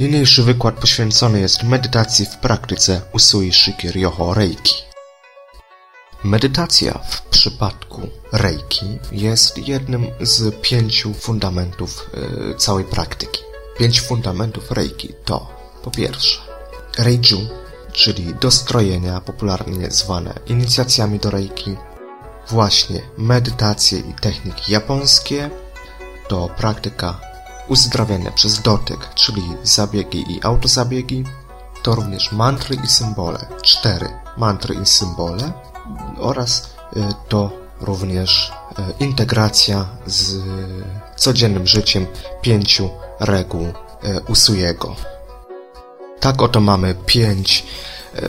Niniejszy wykład poświęcony jest medytacji w praktyce Usui Shiki Ryoho Reiki. Medytacja w przypadku Reiki jest jednym z pięciu fundamentów yy, całej praktyki. Pięć fundamentów Reiki to po pierwsze Reiju, czyli dostrojenia popularnie zwane inicjacjami do Reiki, właśnie medytacje i techniki japońskie, to praktyka uzdrawiania przez dotyk, czyli zabiegi i autozabiegi, to również mantry i symbole, cztery mantry i symbole oraz y, to również y, integracja z codziennym życiem pięciu reguł Usujego. Tak oto mamy pięć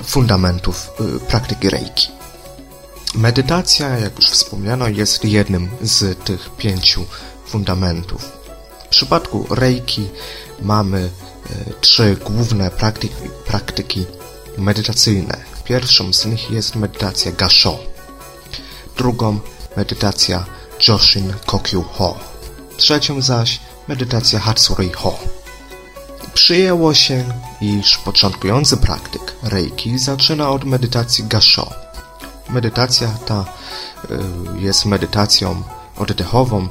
fundamentów praktyki Reiki. Medytacja, jak już wspomniano, jest jednym z tych pięciu fundamentów. W przypadku Reiki mamy e, trzy główne praktyki, praktyki medytacyjne. Pierwszą z nich jest medytacja Gasho. Drugą medytacja Joshin Kokyu Ho. Trzecią zaś medytacja Hatsuri Ho. Przyjęło się, iż początkujący praktyk Reiki zaczyna od medytacji Gasho. Medytacja ta y, jest medytacją oddechową,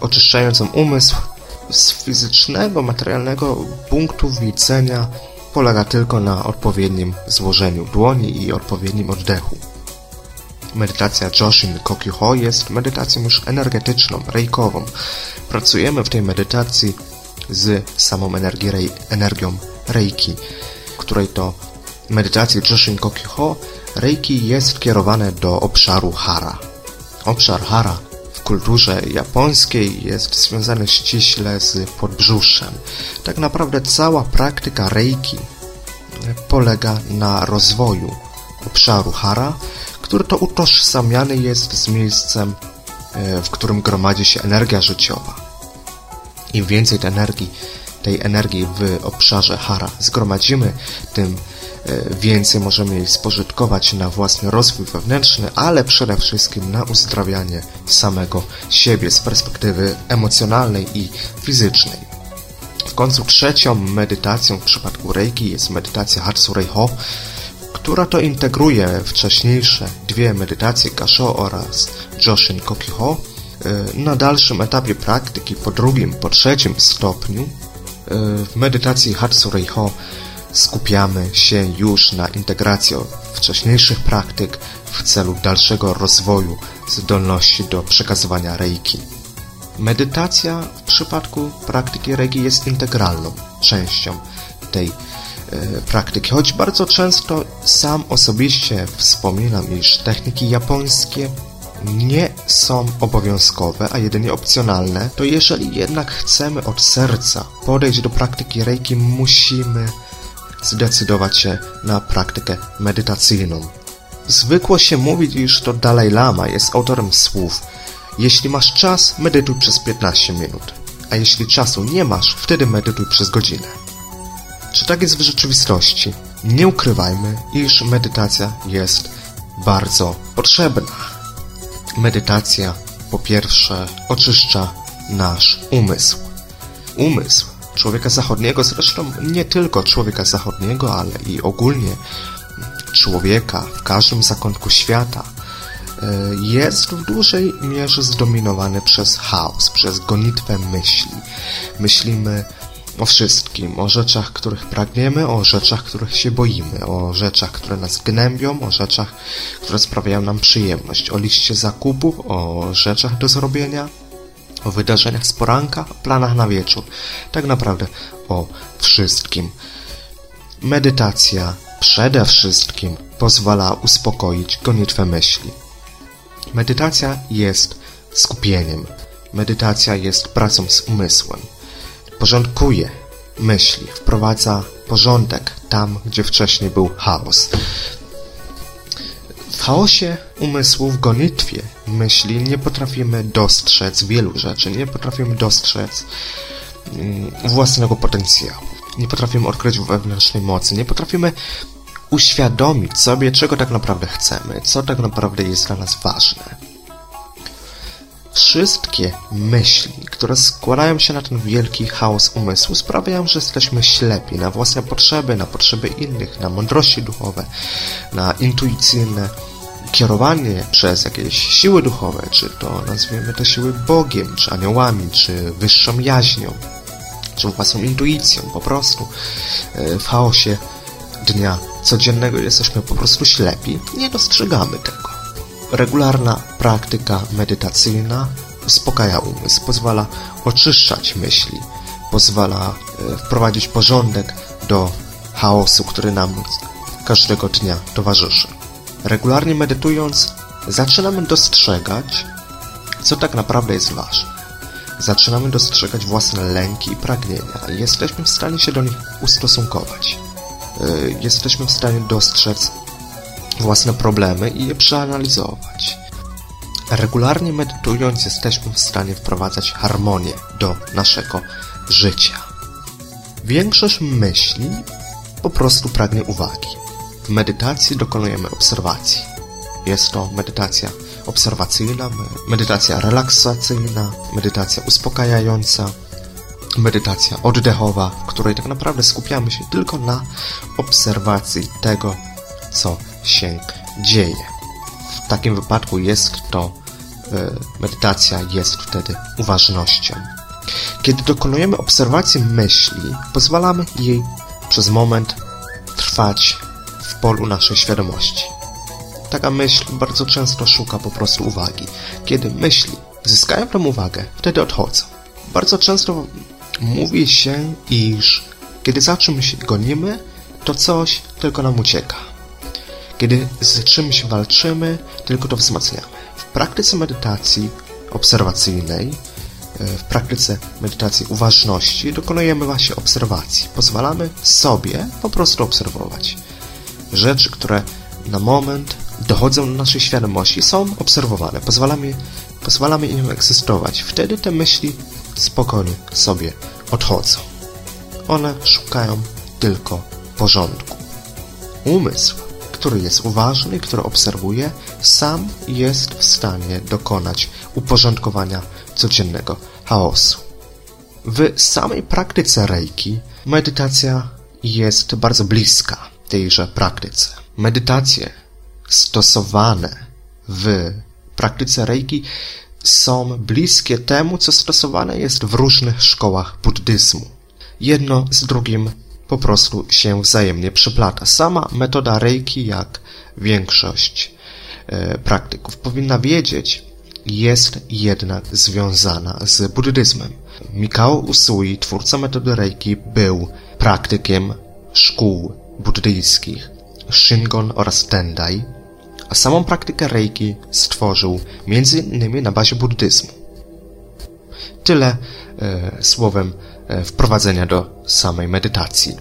oczyszczającą umysł z fizycznego, materialnego punktu widzenia polega tylko na odpowiednim złożeniu dłoni i odpowiednim oddechu. Medytacja Joshin Kokyuho jest medytacją już energetyczną, rejkową. Pracujemy w tej medytacji z samą energii, energią reiki, której to medytacji Joshin Kokyuho Reiki jest kierowane do obszaru hara. Obszar hara kulturze japońskiej jest związany ściśle z podbrzuszem. Tak naprawdę cała praktyka Reiki polega na rozwoju obszaru hara, który to utożsamiany jest z miejscem, e, w którym gromadzi się energia życiowa. Im więcej tej energii, tej energii w obszarze hara zgromadzimy, tym więcej możemy jej spożytkować na własny rozwój wewnętrzny, ale przede wszystkim na uzdrawianie samego siebie z perspektywy emocjonalnej i fizycznej. W końcu trzecią medytacją w przypadku Reiki jest medytacja Hatsureiho, która to integruje wcześniejsze dwie medytacje Gasho oraz Joshin Kokiho. E, na dalszym etapie praktyki, po drugim, po trzecim stopniu, e, w medytacji Hatsureiho skupiamy się już na integracji wcześniejszych praktyk w celu dalszego rozwoju zdolności do przekazywania reiki. Medytacja w przypadku praktyki reiki jest integralną częścią tej e, praktyki, choć bardzo często sam osobiście wspominam, iż techniki japońskie nie są obowiązkowe, a jedynie opcjonalne, to jeżeli jednak chcemy od serca podejść do praktyki reiki, musimy zdecydować się na praktykę medytacyjną. Zwykło się mówić, iż to Dalaj Lama jest autorem słów Jeśli masz czas, medytuj przez 15 minut, a jeśli czasu nie masz, wtedy medytuj przez godzinę. Czy tak jest w rzeczywistości? Nie ukrywajmy, iż medytacja jest bardzo potrzebna. Medytacja po pierwsze oczyszcza nasz umysł. Umysł człowieka zachodniego, zresztą nie tylko człowieka zachodniego, ale i ogólnie człowieka w każdym zakątku świata, e, jest w dużej mierze zdominowany przez chaos, przez gonitwę myśli. Myślimy o wszystkim, o rzeczach, których pragniemy, o rzeczach, których się boimy, o rzeczach, które nas gnębią, o rzeczach, które sprawiają nam przyjemność, o liście zakupów, o rzeczach do zrobienia, o wydarzeniach z poranka, planach na wieczór. Tak naprawdę o wszystkim. Medytacja przede wszystkim pozwala uspokoić gonitwę myśli. Medytacja jest skupieniem. Medytacja jest pracą z umysłem. Porządkuje myśli, wprowadza porządek tam, gdzie wcześniej był chaos. W chaosie umysłu, w gonitwie. Myśli nie potrafimy dostrzec wielu rzeczy, nie potrafimy dostrzec mm, własnego potencjału, nie potrafimy odkryć wewnętrznej mocy, nie potrafimy uświadomić sobie, czego tak naprawdę chcemy, co tak naprawdę jest dla nas ważne. Wszystkie myśli, które składają się na ten wielki chaos umysłu, sprawiają, że jesteśmy ślepi na własne potrzeby, na potrzeby innych, na mądrości duchowe, na intuicyjne kierowanie przez jakieś siły duchowe, czy to nazwiemy te siły Bogiem, czy aniołami, czy wyższą jaźnią, czy własną intuicją, po prostu e, w chaosie dnia codziennego jesteśmy po prostu ślepi, nie dostrzegamy tego. Regularna praktyka medytacyjna uspokaja umysł, pozwala oczyszczać myśli, pozwala e, wprowadzić porządek do chaosu, który nam każdego dnia towarzyszy. Regularnie medytując, zaczynamy dostrzegać, co tak naprawdę jest ważne. Zaczynamy dostrzegać własne lęki i pragnienia jesteśmy w stanie się do nich ustosunkować. Y, jesteśmy w stanie dostrzec własne problemy i je przeanalizować. Regularnie medytując, jesteśmy w stanie wprowadzać harmonię do naszego życia. Większość myśli po prostu pragnie uwagi. W medytacji dokonujemy obserwacji. Jest to medytacja obserwacyjna, medytacja relaksacyjna, medytacja uspokajająca, medytacja oddechowa, w której tak naprawdę skupiamy się tylko na obserwacji tego, co się dzieje. W takim wypadku jest to e, medytacja jest wtedy uważnością. Kiedy dokonujemy obserwacji myśli, pozwalamy jej przez moment trwać w polu naszej świadomości. Taka myśl bardzo często szuka po prostu uwagi. Kiedy myśli zyskają tę uwagę, wtedy odchodzą. Bardzo często mówi się, iż kiedy za czymś gonimy, to coś tylko nam ucieka. Kiedy z czymś walczymy, tylko to wzmacniamy. W praktyce medytacji obserwacyjnej, e, w praktyce medytacji uważności dokonujemy właśnie obserwacji. Pozwalamy sobie po prostu obserwować. Rzeczy, które na moment dochodzą do naszej świadomości, są obserwowane. Pozwalamy, pozwalamy im egzystować. Wtedy te myśli spokojnie sobie odchodzą. One szukają tylko porządku. Umysł, który jest uważny, który obserwuje, sam jest w stanie dokonać uporządkowania codziennego chaosu. W samej praktyce Reiki medytacja jest bardzo bliska tejże praktyce. Medytacje stosowane w praktyce Reiki są bliskie temu, co stosowane jest w różnych szkołach buddyzmu. Jedno z drugim po prostu się wzajemnie przyplata. Sama metoda Reiki, jak większość e, praktyków powinna wiedzieć, jest jednak związana z buddyzmem. Mikao Usui, twórca metody Reiki, był praktykiem szkół buddyjskich Shingon oraz Tendai, a samą praktykę Reiki stworzył m.in. na bazie buddyzmu. Tyle e, słowem wprowadzenia do samej medytacji.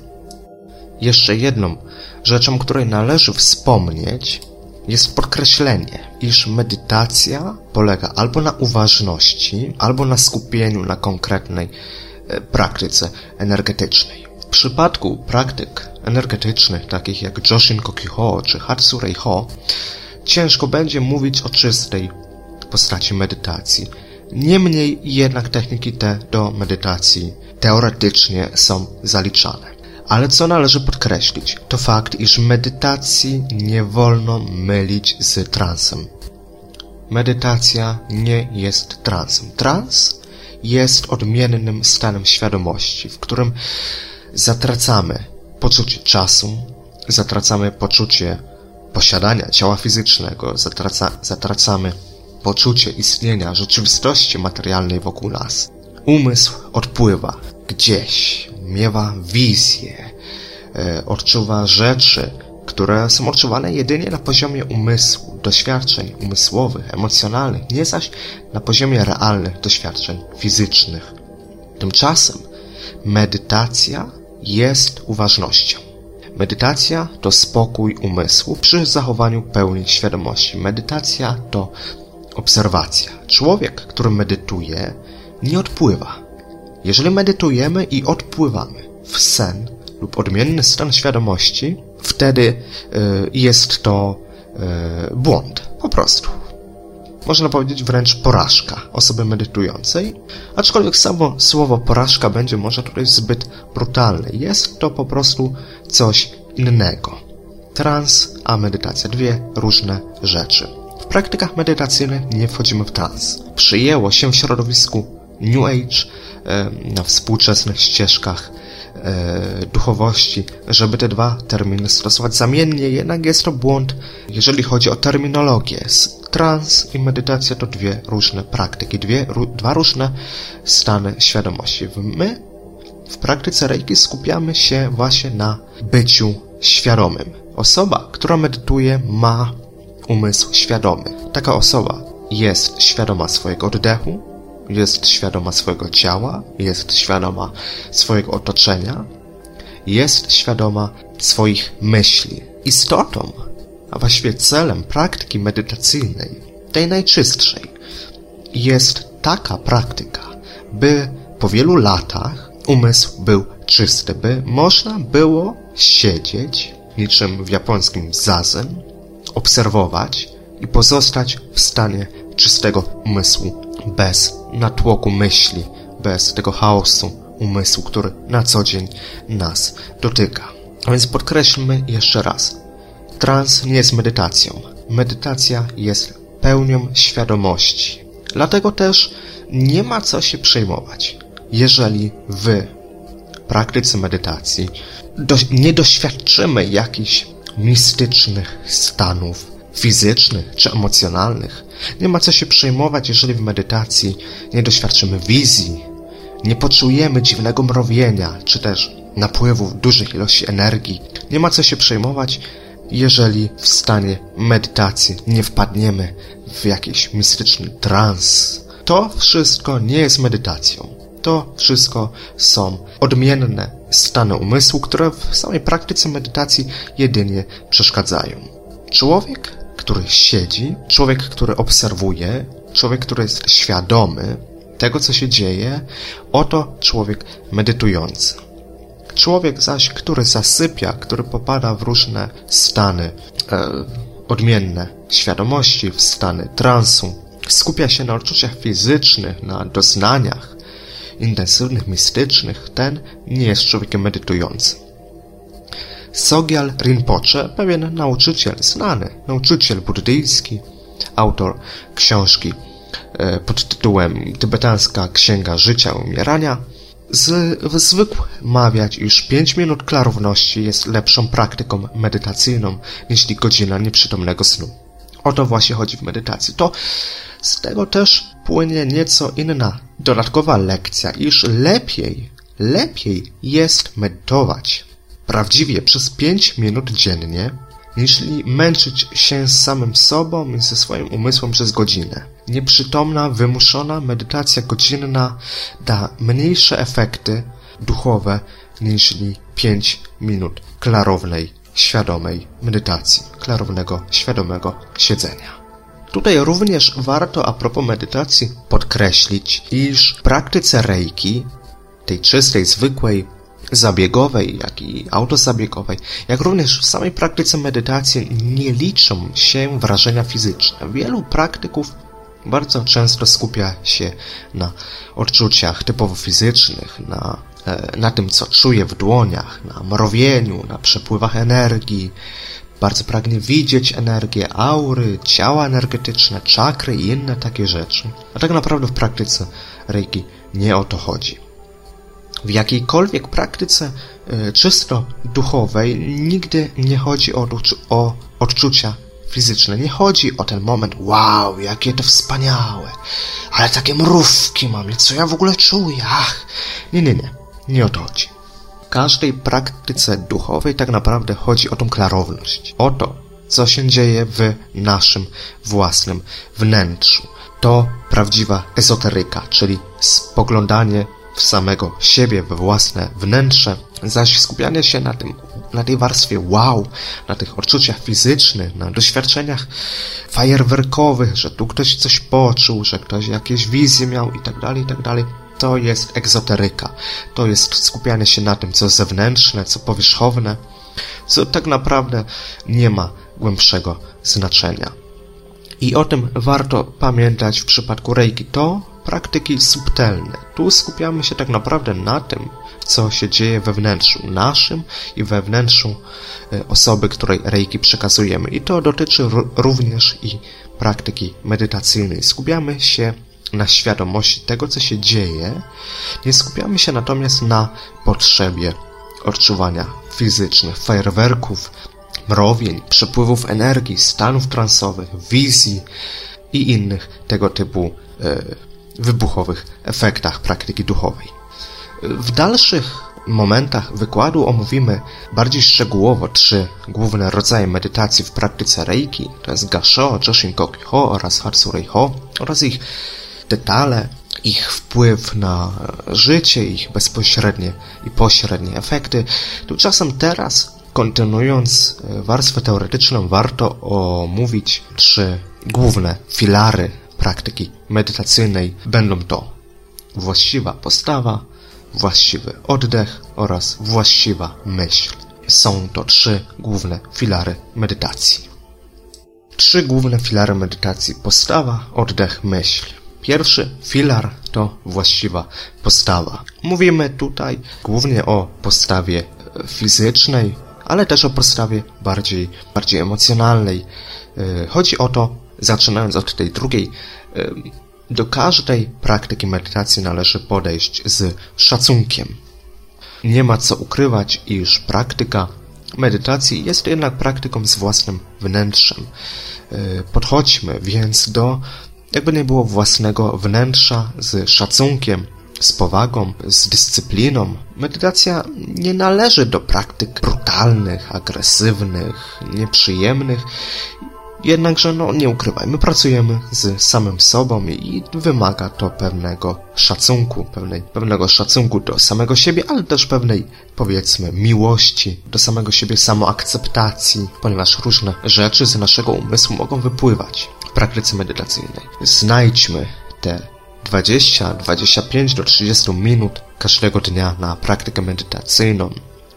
Jeszcze jedną rzeczą, której należy wspomnieć, jest podkreślenie, iż medytacja polega albo na uważności, albo na skupieniu na konkretnej e, praktyce energetycznej. W przypadku praktyk energetycznych, takich jak Joshin Kokiho czy Hatsurei Ho, ciężko będzie mówić o czystej postaci medytacji. Niemniej jednak techniki te do medytacji teoretycznie są zaliczane. Ale co należy podkreślić, to fakt, iż medytacji nie wolno mylić z transem. Medytacja nie jest transem. Trans jest odmiennym stanem świadomości, w którym zatracamy poczucie czasu, zatracamy poczucie posiadania ciała fizycznego, zatraca, zatracamy poczucie istnienia rzeczywistości materialnej wokół nas. Umysł odpływa gdzieś, miewa wizje, e, odczuwa rzeczy, które są odczuwane jedynie na poziomie umysłu, doświadczeń umysłowych, emocjonalnych, nie zaś na poziomie realnych doświadczeń fizycznych. Tymczasem medytacja jest uważnością. Medytacja to spokój umysłu przy zachowaniu pełni świadomości. Medytacja to obserwacja. Człowiek, który medytuje, nie odpływa. Jeżeli medytujemy i odpływamy w sen lub odmienny stan świadomości, wtedy y, jest to y, błąd. Po prostu. można powiedzieć wręcz porażka osoby medytującej, aczkolwiek samo słowo porażka będzie może tutaj zbyt brutalne. Jest to po prostu coś innego. Trans a medytacja dwie różne rzeczy. W praktykach medytacyjnych nie wchodzimy w trans. Przyjęło się w środowisku New Age, na współczesnych ścieżkach e, duchowości, żeby te dwa terminy stosować zamiennie, jednak jest to błąd, jeżeli chodzi o terminologię. Trans i medytacja to dwie różne praktyki, dwie, dwa różne stany świadomości. My w praktyce Reiki skupiamy się właśnie na byciu świadomym. Osoba, która medytuje, ma umysł świadomy. Taka osoba jest świadoma swojego oddechu, jest świadoma swojego ciała, jest świadoma swojego otoczenia, jest świadoma swoich myśli. Istotą, a właściwie celem praktyki medytacyjnej, tej najczystszej, jest taka praktyka, by po wielu latach umysł był czysty, by można było siedzieć niczym w japońskim zazen, obserwować i pozostać w stanie czystego umysłu, bez natłoku myśli, bez tego chaosu umysłu, który na co dzień nas dotyka. A więc podkreślmy jeszcze raz. Trans nie jest medytacją. Medytacja jest pełnią świadomości. Dlatego też nie ma co się przejmować. Jeżeli wy praktyce medytacji do, nie doświadczymy jakichś mistycznych stanów fizycznych czy emocjonalnych, nie ma co się przejmować, jeżeli w medytacji nie doświadczymy wizji, nie poczujemy dziwnego mrowienia, czy też napływów dużych ilości energii. Nie ma co się przejmować, jeżeli w stanie medytacji nie wpadniemy w jakiś mistyczny trans. To wszystko nie jest medytacją. To wszystko są odmienne stany umysłu, które w samej praktyce medytacji jedynie przeszkadzają. Człowiek który siedzi, człowiek, który obserwuje, człowiek, który jest świadomy tego, co się dzieje, oto człowiek medytujący. Człowiek zaś, który zasypia, który popada w różne stany e, odmienne świadomości, w stany transu, skupia się na odczuciach fizycznych, na doznaniach intensywnych, mistycznych, ten nie jest człowiekiem medytującym. Sogyal Rinpoche, pewien nauczyciel, znany nauczyciel buddyjski, autor książki e, pod tytułem Tybetańska Księga Życia i Umierania, zwykł mawiać, iż 5 minut klarowności jest lepszą praktyką medytacyjną niż godzina nieprzytomnego snu. O to właśnie chodzi w medytacji. To z tego też płynie nieco inna, dodatkowa lekcja, iż lepiej, lepiej jest medytować prawdziwie przez pięć minut dziennie, niż męczyć się z samym sobą i ze swoim umysłem przez godzinę. Nieprzytomna, wymuszona medytacja godzinna da mniejsze efekty duchowe niż pięć minut klarownej, świadomej medytacji, klarownego, świadomego siedzenia. Tutaj również warto a propos medytacji podkreślić, iż w praktyce reiki, tej czystej, zwykłej, zabiegowej, jak i autozabiegowej, jak również w samej praktyce medytacji nie liczą się wrażenia fizyczne. Wielu praktyków bardzo często skupia się na odczuciach typowo fizycznych, na, e, na tym, co czuje w dłoniach, na mrowieniu, na przepływach energii. Bardzo pragnie widzieć energię, aury, ciała energetyczne, czakry i inne takie rzeczy. A tak naprawdę w praktyce Reiki nie o to chodzi w jakiejkolwiek praktyce e, czysto duchowej nigdy nie chodzi o, o odczucia fizyczne. Nie chodzi o ten moment, wow, jakie to wspaniałe, ale takie mrówki mam, co ja w ogóle czuję, ach. Nie, nie, nie, nie o to chodzi. W każdej praktyce duchowej tak naprawdę chodzi o tą klarowność, o to, co się dzieje w naszym własnym wnętrzu. To prawdziwa ezoteryka, czyli spoglądanie w samego siebie, we własne wnętrze, zaś skupianie się na tym, na tej warstwie wow, na tych odczuciach fizycznych, na doświadczeniach fajerwerkowych, że tu ktoś coś poczuł, że ktoś jakieś wizje miał i tak dalej, i tak. To jest egzoteryka. To jest skupianie się na tym, co zewnętrzne, co powierzchowne, co tak naprawdę nie ma głębszego znaczenia. I o tym warto pamiętać w przypadku reiki. To praktyki subtelne. Tu skupiamy się tak naprawdę na tym, co się dzieje we wnętrzu naszym i we wnętrzu e, osoby, której reiki przekazujemy. I to dotyczy również i praktyki medytacyjnej. Skupiamy się na świadomości tego, co się dzieje, nie skupiamy się natomiast na potrzebie odczuwania fizycznych, fajerwerków, mrowień, przepływów energii, stanów transowych, wizji i innych tego typu e, wybuchowych efektach praktyki duchowej. W dalszych momentach wykładu omówimy bardziej szczegółowo trzy główne rodzaje medytacji w praktyce Reiki, to jest Gasho, Joshinkoki-ho oraz Hatsurei-ho oraz ich detale, ich wpływ na życie, ich bezpośrednie i pośrednie efekty. Tymczasem teraz, kontynuując warstwę teoretyczną, warto omówić trzy główne filary praktyki medytacyjnej. Będą to właściwa postawa, właściwy oddech oraz właściwa myśl. Są to trzy główne filary medytacji. Trzy główne filary medytacji: postawa, oddech, myśl. Pierwszy filar to właściwa postawa. Mówimy tutaj głównie o postawie fizycznej, ale też o postawie bardziej, bardziej emocjonalnej. E, chodzi o to, zaczynając od tej drugiej, do każdej praktyki medytacji należy podejść z szacunkiem. Nie ma co ukrywać, iż praktyka medytacji jest jednak praktyką z własnym wnętrzem. E, podchodźmy więc do jakby nie było własnego wnętrza z szacunkiem, z powagą, z dyscypliną. Medytacja nie należy do praktyk brutalnych, agresywnych, nieprzyjemnych. Jednakże, no nie ukrywajmy, pracujemy z samym sobą i wymaga to pewnego szacunku, pewnej, pewnego szacunku do samego siebie, ale też pewnej, powiedzmy, miłości do samego siebie, samoakceptacji, ponieważ różne rzeczy z naszego umysłu mogą wypływać praktyce medytacyjnej. Znajdźmy te 20, 25 do 30 minut każdego dnia na praktykę medytacyjną.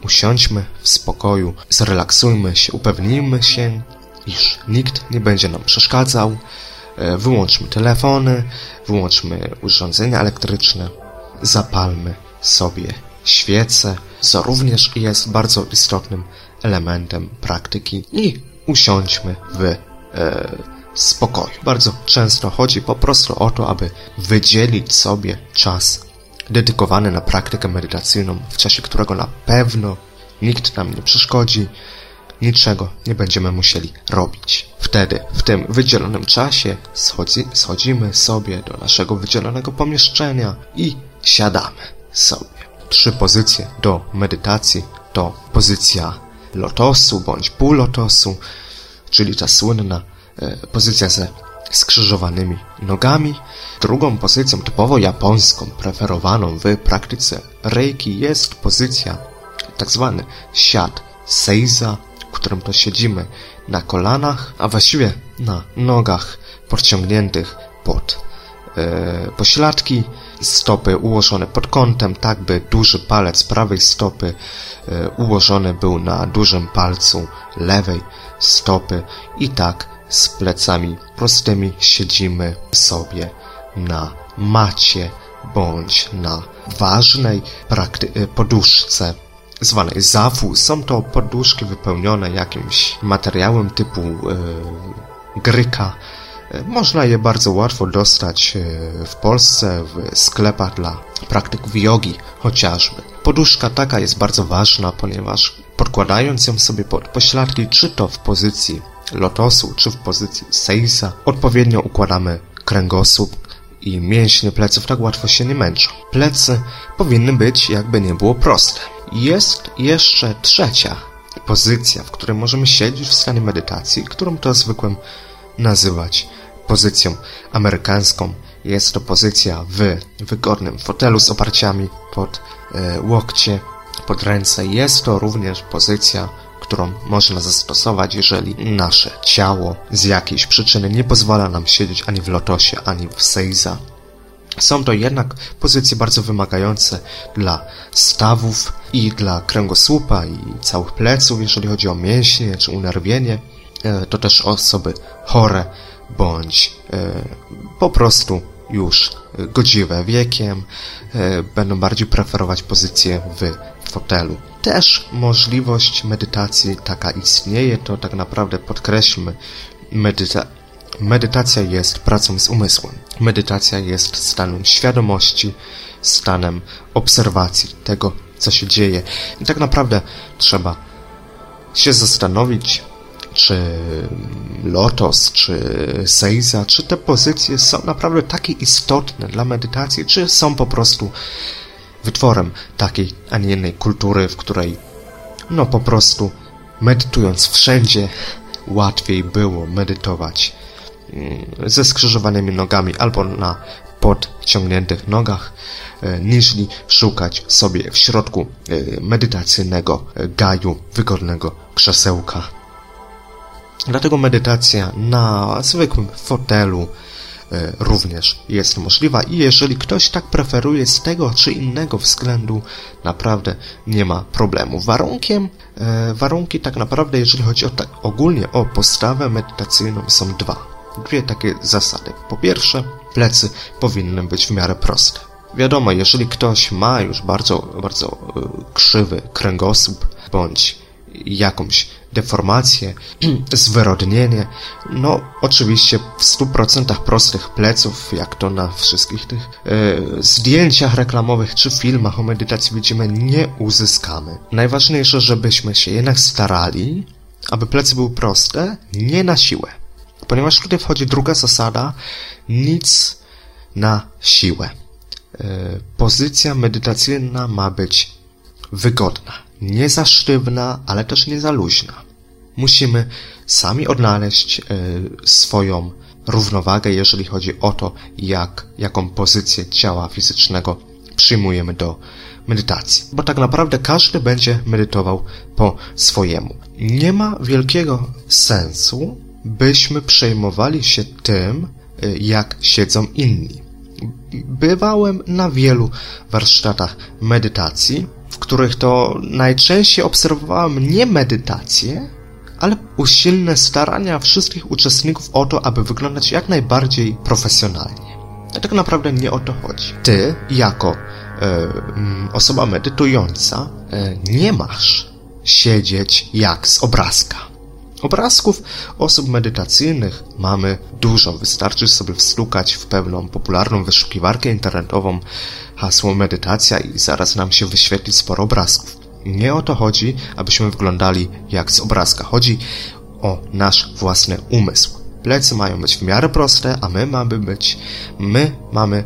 Usiądźmy w spokoju, zrelaksujmy się, upewnijmy się, iż nikt nie będzie nam przeszkadzał. E, wyłączmy telefony, wyłączmy urządzenia elektryczne, zapalmy sobie świece, co również jest bardzo istotnym elementem praktyki i usiądźmy w e, spokoju. Bardzo często chodzi po prostu o to, aby wydzielić sobie czas dedykowany na praktykę medytacyjną, w czasie którego na pewno nikt nam nie przeszkodzi, niczego nie będziemy musieli robić. Wtedy, w tym wydzielonym czasie, schodzi, schodzimy sobie do naszego wydzielonego pomieszczenia i siadamy sobie. Trzy pozycje do medytacji to pozycja lotosu bądź półlotosu, czyli ta słynna E, pozycja ze skrzyżowanymi nogami. Drugą pozycją typowo japońską, preferowaną w praktyce reiki jest pozycja tak zwany siad seiza, którym to siedzimy na kolanach, a właściwie na nogach podciągniętych pod e, pośladki, stopy ułożone pod kątem, tak by duży palec prawej stopy e, ułożony był na dużym palcu lewej stopy i tak z plecami prostymi siedzimy sobie na macie bądź na ważnej y, poduszce zwanej zafu. Są to poduszki wypełnione jakimś materiałem typu yy, gryka. Y, można je bardzo łatwo dostać y, w Polsce w sklepach dla praktyków jogi chociażby. Poduszka taka jest bardzo ważna, ponieważ podkładając ją sobie pod pośladki, czy to w pozycji lotosu czy w pozycji seisa odpowiednio układamy kręgosłup i mięśnie pleców tak łatwo się nie męczą. Plecy powinny być jakby nie było proste. Jest jeszcze trzecia pozycja, w której możemy siedzieć w stanie medytacji, którą to zwykłem nazywać pozycją amerykańską. Jest to pozycja w wygodnym fotelu z oparciami pod e, łokcie, pod ręce. Jest to również pozycja którą można zastosować, jeżeli nasze ciało z jakiejś przyczyny nie pozwala nam siedzieć ani w lotosie, ani w seiza. Są to jednak pozycje bardzo wymagające dla stawów i dla kręgosłupa i całych pleców, jeżeli chodzi o mięśnie czy unerwienie. E, to też osoby chore bądź po prostu już godziwe wiekiem, będą bardziej preferować pozycję w fotelu. Też możliwość medytacji taka istnieje, to tak naprawdę podkreślmy, medyta medytacja jest pracą z umysłem. Medytacja jest stanem świadomości, stanem obserwacji tego, co się dzieje. I tak naprawdę trzeba się zastanowić, czy lotos, czy seiza, czy te pozycje są naprawdę takie istotne dla medytacji, czy są po prostu wytworem takiej, a nie innej kultury, w której no po prostu medytując wszędzie łatwiej było medytować ze skrzyżowanymi nogami albo na podciągniętych nogach, e, niżli szukać sobie w środku e, medytacyjnego gaju wygodnego krzesełka. Dlatego medytacja na zwykłym fotelu również jest możliwa i jeżeli ktoś tak preferuje z tego czy innego względu, naprawdę nie ma problemu. Warunkiem, warunki tak naprawdę, jeżeli chodzi o tak ogólnie o postawę medytacyjną są dwa dwie takie zasady. Po pierwsze, plecy powinny być w miarę proste. Wiadomo, jeżeli ktoś ma już bardzo, bardzo e, krzywy kręgosłup bądź jakąś deformację, zwyrodnienie, no oczywiście w 100% prostych pleców, jak to na wszystkich tych e, zdjęciach reklamowych czy filmach o medytacji widzimy, nie uzyskamy. Najważniejsze, żebyśmy się jednak starali, aby plecy były proste, nie na siłę. Ponieważ tutaj wchodzi druga zasada, nic na siłę. E, pozycja medytacyjna ma być wygodna, nie za sztywna, ale też nie za luźna. Musimy sami odnaleźć e, swoją równowagę, jeżeli chodzi o to, jak, jaką pozycję ciała fizycznego przyjmujemy do medytacji. Bo tak naprawdę każdy będzie medytował po swojemu. Nie ma wielkiego sensu byśmy przejmowali się tym, y, jak siedzą inni. Bywałem na wielu warsztatach medytacji, w których to najczęściej obserwowałem nie medytację, ale usilne starania wszystkich uczestników o to, aby wyglądać jak najbardziej profesjonalnie. A tak naprawdę nie o to chodzi. Ty, jako e, osoba medytująca, e, nie masz siedzieć jak z obrazka. Obrazków osób medytacyjnych mamy dużo. Wystarczy sobie wstukać w pewną popularną wyszukiwarkę internetową hasło medytacja i zaraz nam się wyświetli sporo obrazków. Nie o to chodzi, abyśmy wyglądali jak z obrazka. Chodzi o nasz własny umysł. Plecy mają być w miarę proste, a my mamy być, my mamy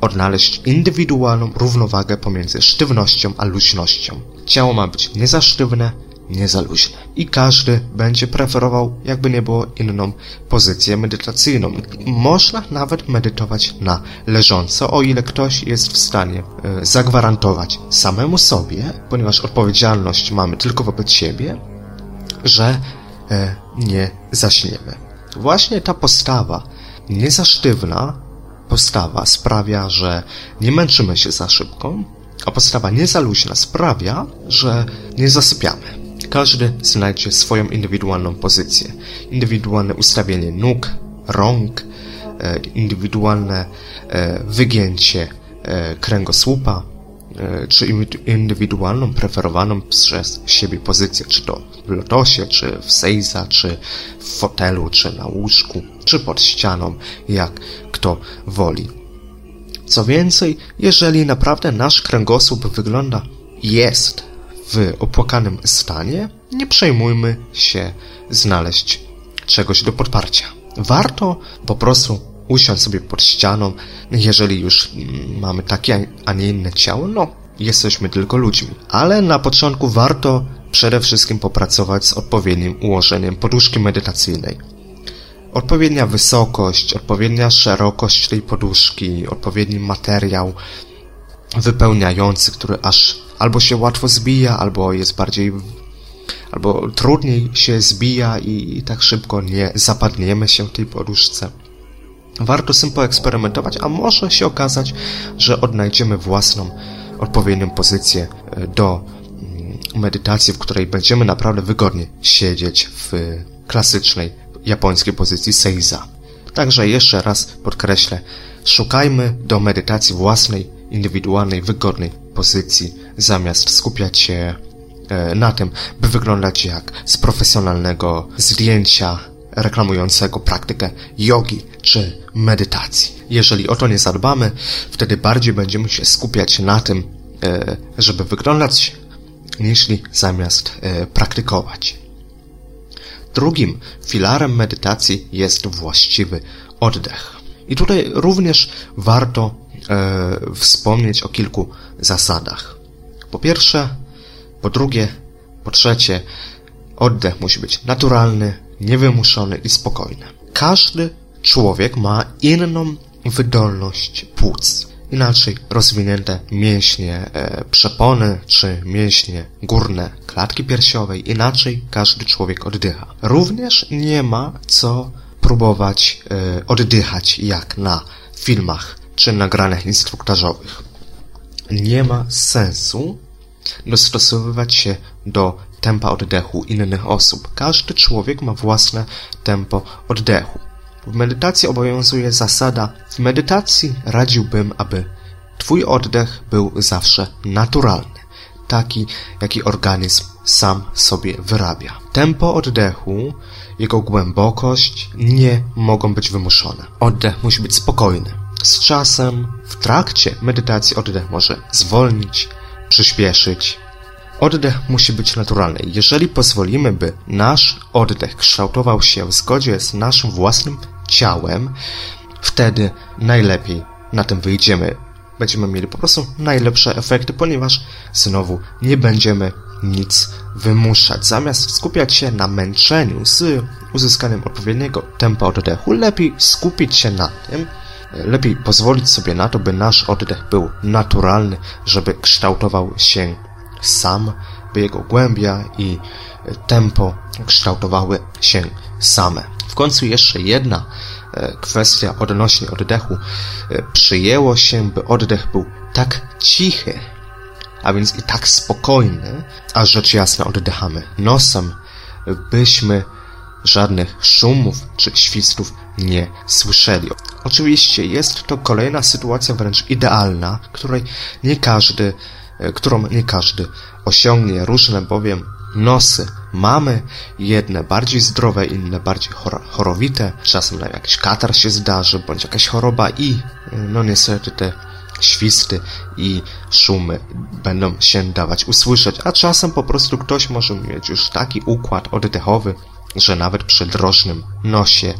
odnaleźć indywidualną równowagę pomiędzy sztywnością a luźnością. Ciało ma być nie za sztywne, nie za luźne. I każdy będzie preferował, jakby nie było, inną pozycję medytacyjną. Można nawet medytować na leżąco, o ile ktoś jest w stanie e, zagwarantować samemu sobie, ponieważ odpowiedzialność mamy tylko wobec siebie, że e, nie zaśniemy. Właśnie ta postawa niezasztywna postawa sprawia, że nie męczymy się za szybko, a postawa niezaluźna sprawia, że nie zasypiamy. Każdy znajdzie swoją indywidualną pozycję, indywidualne ustawienie nóg, rąk, e, indywidualne e, wygięcie e, kręgosłupa, czy indywidualną, preferowaną przez siebie pozycję, czy to w lotosie, czy w seiza, czy w fotelu, czy na łóżku, czy pod ścianą, jak kto woli. Co więcej, jeżeli naprawdę nasz kręgosłup wygląda, jest w opłakanym stanie, nie przejmujmy się znaleźć czegoś do podparcia. Warto po prostu usiąść sobie pod ścianą, jeżeli już mamy takie, a nie inne ciało, no, jesteśmy tylko ludźmi. Ale na początku warto przede wszystkim popracować z odpowiednim ułożeniem poduszki medytacyjnej. Odpowiednia wysokość, odpowiednia szerokość tej poduszki, odpowiedni materiał wypełniający, który aż albo się łatwo zbija, albo jest bardziej albo trudniej się zbija i, i tak szybko nie zapadniemy się w tej poduszce. Warto z tym poeksperymentować, a może się okazać, że odnajdziemy własną, odpowiednią pozycję e, do mm, medytacji, w której będziemy naprawdę wygodnie siedzieć w klasycznej japońskiej pozycji seiza. Także jeszcze raz podkreślę, szukajmy do medytacji własnej, indywidualnej, wygodnej pozycji, zamiast skupiać się e, na tym, by wyglądać jak z profesjonalnego zdjęcia reklamującego praktykę jogi czy medytacji. Jeżeli o to nie zadbamy, wtedy bardziej będziemy się skupiać na tym, e, żeby wyglądać, niż zamiast e, praktykować. Drugim filarem medytacji jest właściwy oddech. I tutaj również warto e, wspomnieć o kilku zasadach. Po pierwsze, po drugie, po trzecie, oddech musi być naturalny, niewymuszony i spokojny. Każdy człowiek ma inną wydolność płuc. Inaczej rozwinięte mięśnie e, przepony czy mięśnie górne klatki piersiowej. Inaczej każdy człowiek oddycha. Również nie ma co próbować e, oddychać jak na filmach czy nagraniach instruktażowych. Nie ma sensu dostosowywać się do tempa oddechu innych osób. Każdy człowiek ma własne tempo oddechu. W medytacji obowiązuje zasada, w medytacji radziłbym, aby Twój oddech był zawsze naturalny, taki, jaki organizm sam sobie wyrabia. Tempo oddechu, jego głębokość nie mogą być wymuszone. Oddech musi być spokojny. Z czasem, w trakcie medytacji oddech może zwolnić, przyspieszyć, Oddech musi być naturalny. Jeżeli pozwolimy, by nasz oddech kształtował się w zgodzie z naszym własnym ciałem, wtedy najlepiej na tym wyjdziemy. Będziemy mieli po prostu najlepsze efekty, ponieważ znowu nie będziemy nic wymuszać. Zamiast skupiać się na męczeniu z uzyskaniem odpowiedniego tempa oddechu, lepiej skupić się na tym, lepiej pozwolić sobie na to, by nasz oddech był naturalny, żeby kształtował się sam, by jego głębia i tempo kształtowały się same. W końcu jeszcze jedna e, kwestia odnośnie oddechu. E, przyjęło się, by oddech był tak cichy, a więc i tak spokojny, a rzecz jasna oddychamy nosem, byśmy żadnych szumów czy świstów nie słyszeli. Oczywiście jest to kolejna sytuacja wręcz idealna, której nie każdy E, którą nie każdy osiągnie. Różne bowiem nosy mamy, jedne bardziej zdrowe, inne bardziej chor chorowite. Czasem nam jakiś katar się zdarzy, bądź jakaś choroba i e, no niestety te świsty i szumy będą się dawać usłyszeć, a czasem po prostu ktoś może mieć już taki układ oddechowy, że nawet przy drożnym nosie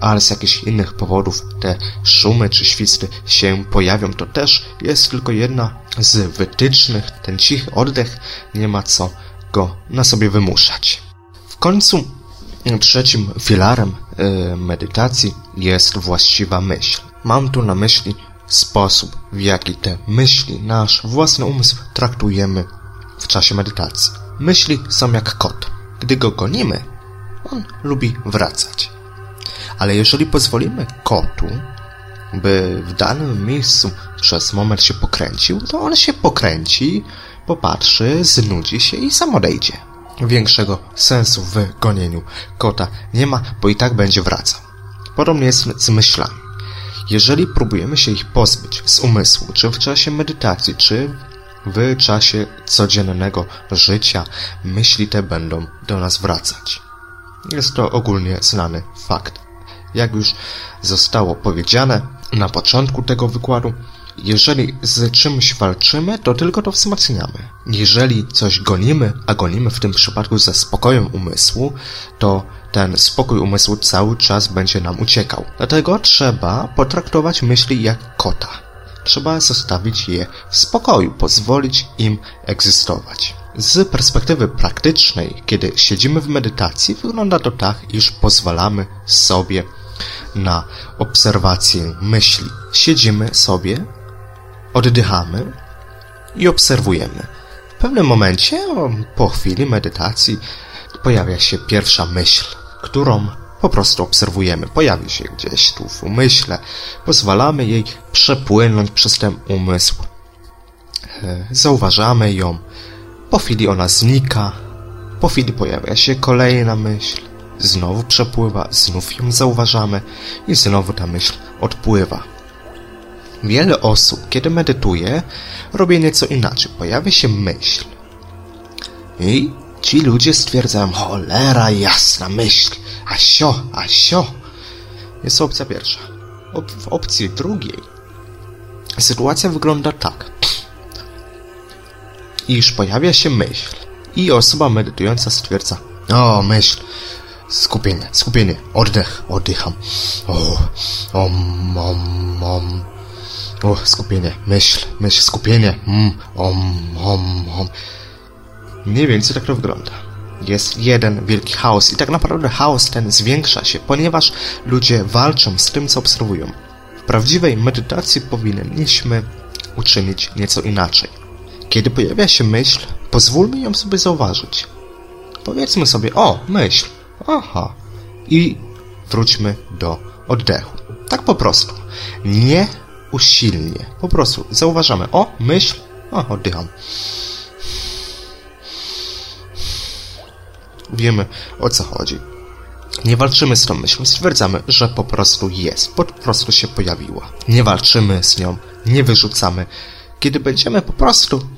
ale z jakichś innych powodów te szumy czy świsty się pojawią. To też jest tylko jedna z wytycznych. Ten cichy oddech nie ma co go na sobie wymuszać. W końcu trzecim filarem e, medytacji jest właściwa myśl. Mam tu na myśli sposób, w jaki te myśli, nasz własny umysł traktujemy w czasie medytacji. Myśli są jak kot. Gdy go gonimy, on lubi wracać. Ale jeżeli pozwolimy kotu, by w danym miejscu przez moment się pokręcił, to on się pokręci, popatrzy, znudzi się i sam odejdzie. Większego sensu w gonieniu kota nie ma, bo i tak będzie wracał. Podobnie jest z myślami. Jeżeli próbujemy się ich pozbyć z umysłu, czy w czasie medytacji, czy w czasie codziennego życia, myśli te będą do nas wracać. Jest to ogólnie znany fakt. Jak już zostało powiedziane na początku tego wykładu, jeżeli z czymś walczymy, to tylko to wzmacniamy. Jeżeli coś gonimy, a gonimy w tym przypadku ze spokojem umysłu, to ten spokój umysłu cały czas będzie nam uciekał. Dlatego trzeba potraktować myśli jak kota. Trzeba zostawić je w spokoju, pozwolić im egzystować. Z perspektywy praktycznej, kiedy siedzimy w medytacji, wygląda to tak, iż pozwalamy sobie na obserwację myśli. Siedzimy sobie, oddychamy i obserwujemy. W pewnym momencie, po chwili medytacji, pojawia się pierwsza myśl, którą po prostu obserwujemy. Pojawi się gdzieś tu w umyśle. Pozwalamy jej przepłynąć przez ten umysł. E, zauważamy ją. Po chwili ona znika. Po chwili pojawia się kolejna myśl. Znowu przepływa, znów ją zauważamy i znowu ta myśl odpływa. Wiele osób, kiedy medytuje, robi nieco inaczej. Pojawia się myśl. I ci ludzie stwierdzają, cholera jasna myśl, a sio, a sio. Jest opcja pierwsza. w opcji drugiej sytuacja wygląda tak. Iż pojawia się myśl i osoba medytująca stwierdza, o myśl, skupienie, skupienie, oddech, oddycham, o, om, om, om, o, skupienie, myśl, myśl, skupienie, mm, om, om, om. Mniej więcej tak to wygląda. Jest jeden wielki chaos i tak naprawdę chaos ten zwiększa się, ponieważ ludzie walczą z tym, co obserwują. W prawdziwej medytacji powinniśmy uczynić nieco inaczej. Kiedy pojawia się myśl, pozwólmy ją sobie zauważyć. Powiedzmy sobie, o, myśl, aha, i wróćmy do oddechu. Tak po prostu. Nie usilnie. Po prostu zauważamy, o, myśl, o, oddycham. Wiemy, o co chodzi. Nie walczymy z tą myślą, stwierdzamy, że po prostu jest, po prostu się pojawiła. Nie walczymy z nią, nie wyrzucamy. Kiedy będziemy po prostu,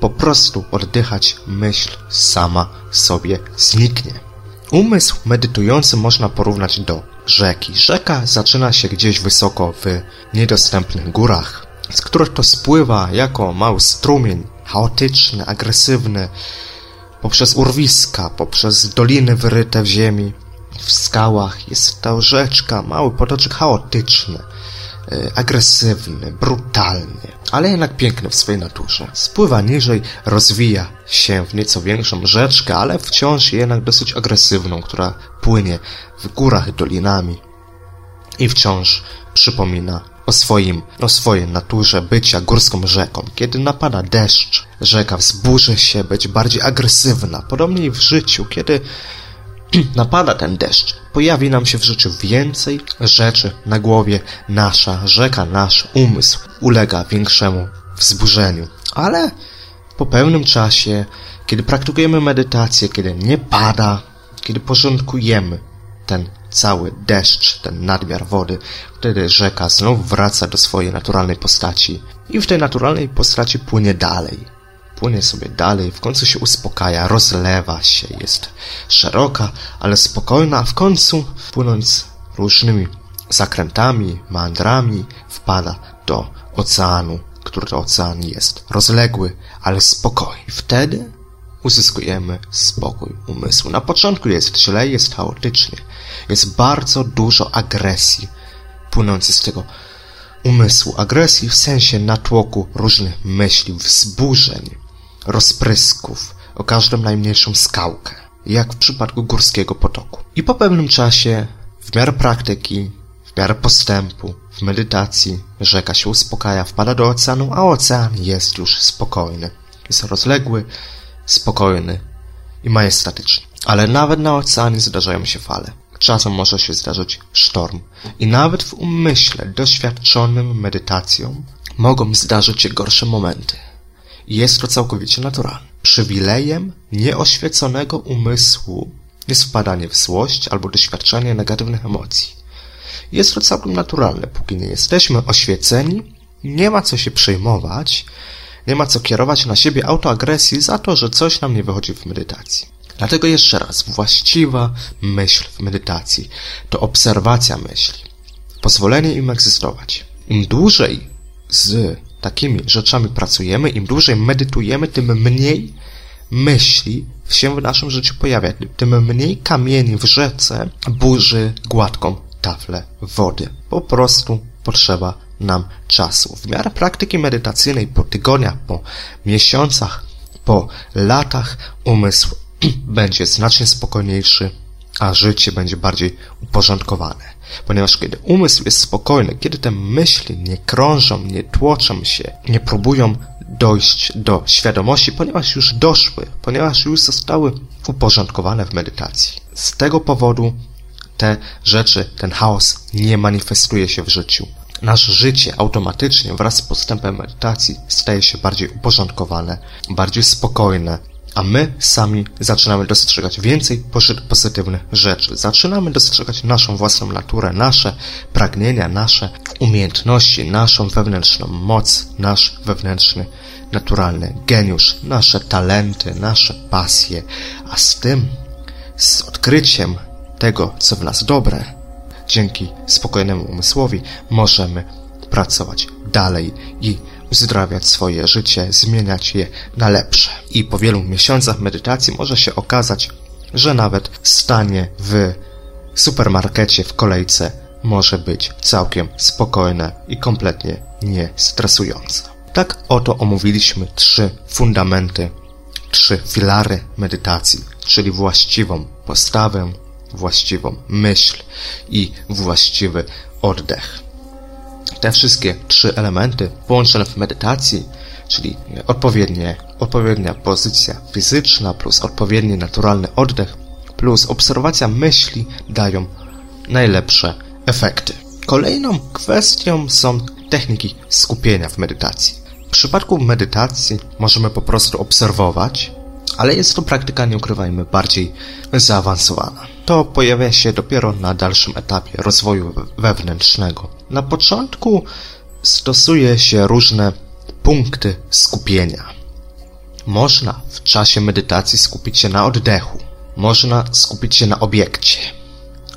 po prostu oddychać, myśl sama sobie zniknie. Umysł medytujący można porównać do rzeki. Rzeka zaczyna się gdzieś wysoko w niedostępnych górach, z których to spływa jako mały strumień, chaotyczny, agresywny, poprzez urwiska, poprzez doliny wyryte w ziemi, w skałach. Jest to rzeczka, mały potoczek chaotyczny, agresywny, brutalny, ale jednak piękny w swojej naturze. Spływa niżej, rozwija się w nieco większą rzeczkę, ale wciąż jednak dosyć agresywną, która płynie w górach dolinami i wciąż przypomina o swoim, o swojej naturze bycia górską rzeką. Kiedy napada deszcz, rzeka wzburzy się, być bardziej agresywna. Podobnie w życiu, kiedy napada ten deszcz, pojawi nam się w życiu więcej rzeczy na głowie. Nasza rzeka, nasz umysł ulega większemu wzburzeniu. Ale po pewnym czasie, kiedy praktykujemy medytację, kiedy nie pada, kiedy porządkujemy ten cały deszcz, ten nadmiar wody, wtedy rzeka znów wraca do swojej naturalnej postaci i w tej naturalnej postaci płynie dalej. Płynie sobie dalej, w końcu się uspokaja, rozlewa się, jest szeroka, ale spokojna, a w końcu, płynąc różnymi zakrętami, mandrami, wpada do oceanu, który to ocean jest rozległy, ale spokojny. Wtedy uzyskujemy spokój umysłu. Na początku jest źle, jest chaotycznie. Jest bardzo dużo agresji płynącej z tego umysłu. Agresji w sensie natłoku różnych myśli, wzburzeń, rozprysków o każdą najmniejszą skałkę, jak w przypadku górskiego potoku. I po pewnym czasie, w miarę praktyki, w miarę postępu, w medytacji, rzeka się uspokaja, wpada do oceanu, a ocean jest już spokojny. Jest rozległy, spokojny i majestatyczny. Ale nawet na oceanie zdarzają się fale. Czasem może się zdarzyć sztorm. I nawet w umyśle doświadczonym medytacją mogą zdarzyć się gorsze momenty. Jest to całkowicie naturalne. Przywilejem nieoświeconego umysłu jest wpadanie w złość albo doświadczanie negatywnych emocji. Jest to całkiem naturalne, póki nie jesteśmy oświeceni, nie ma co się przejmować, nie ma co kierować na siebie autoagresji za to, że coś nam nie wychodzi w medytacji. Dlatego jeszcze raz, właściwa myśl w medytacji to obserwacja myśli, pozwolenie im egzystować. Im dłużej z takimi rzeczami pracujemy, im dłużej medytujemy, tym mniej myśli się w naszym życiu pojawia, tym mniej kamieni w rzece burzy gładką taflę wody. Po prostu potrzeba nam czasu. W miarę praktyki medytacyjnej po tygodniach, po miesiącach, po latach umysł będzie znacznie spokojniejszy, a życie będzie bardziej uporządkowane. Ponieważ kiedy umysł jest spokojny, kiedy te myśli nie krążą, nie tłoczą się, nie próbują dojść do świadomości, ponieważ już doszły, ponieważ już zostały uporządkowane w medytacji. Z tego powodu te rzeczy, ten chaos nie manifestuje się w życiu. Nasze życie automatycznie wraz z postępem medytacji staje się bardziej uporządkowane, bardziej spokojne, a my sami zaczynamy dostrzegać więcej pozytywnych rzeczy. Zaczynamy dostrzegać naszą własną naturę, nasze pragnienia, nasze umiejętności, naszą wewnętrzną moc, nasz wewnętrzny, naturalny geniusz, nasze talenty, nasze pasje, a z tym, z odkryciem tego, co w nas dobre, dzięki spokojnemu umysłowi możemy pracować dalej i uzdrawiać swoje życie, zmieniać je na lepsze. I po wielu miesiącach medytacji może się okazać, że nawet stanie w supermarkecie w kolejce może być całkiem spokojne i kompletnie niestresujące. Tak oto omówiliśmy trzy fundamenty, trzy filary medytacji, czyli właściwą postawę, właściwą myśl i właściwy oddech. Te wszystkie trzy elementy połączone w medytacji, czyli odpowiednie, odpowiednia pozycja fizyczna plus odpowiedni naturalny oddech plus obserwacja myśli dają najlepsze efekty. Kolejną kwestią są techniki skupienia w medytacji. W przypadku medytacji możemy po prostu obserwować, ale jest to praktyka, nie ukrywajmy, bardziej zaawansowana. To pojawia się dopiero na dalszym etapie rozwoju wewnętrznego. Na początku stosuje się różne punkty skupienia. Można w czasie medytacji skupić się na oddechu, można skupić się na obiekcie,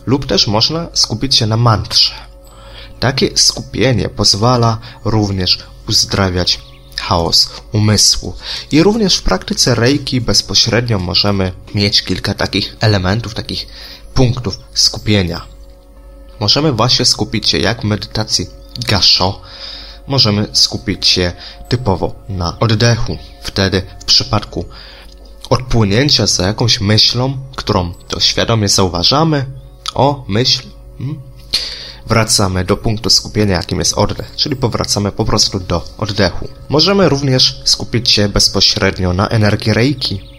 lub też można skupić się na mantrze. Takie skupienie pozwala również uzdrawiać chaos umysłu. I również w praktyce reiki bezpośrednio możemy mieć kilka takich elementów, takich punktów skupienia. Możemy właśnie skupić się jak w medytacji gasho, możemy skupić się typowo na oddechu. Wtedy w przypadku odpłynięcia za jakąś myślą, którą to świadomie zauważamy, o, myśl, hmm, wracamy do punktu skupienia, jakim jest oddech, czyli powracamy po prostu do oddechu. Możemy również skupić się bezpośrednio na energii reiki,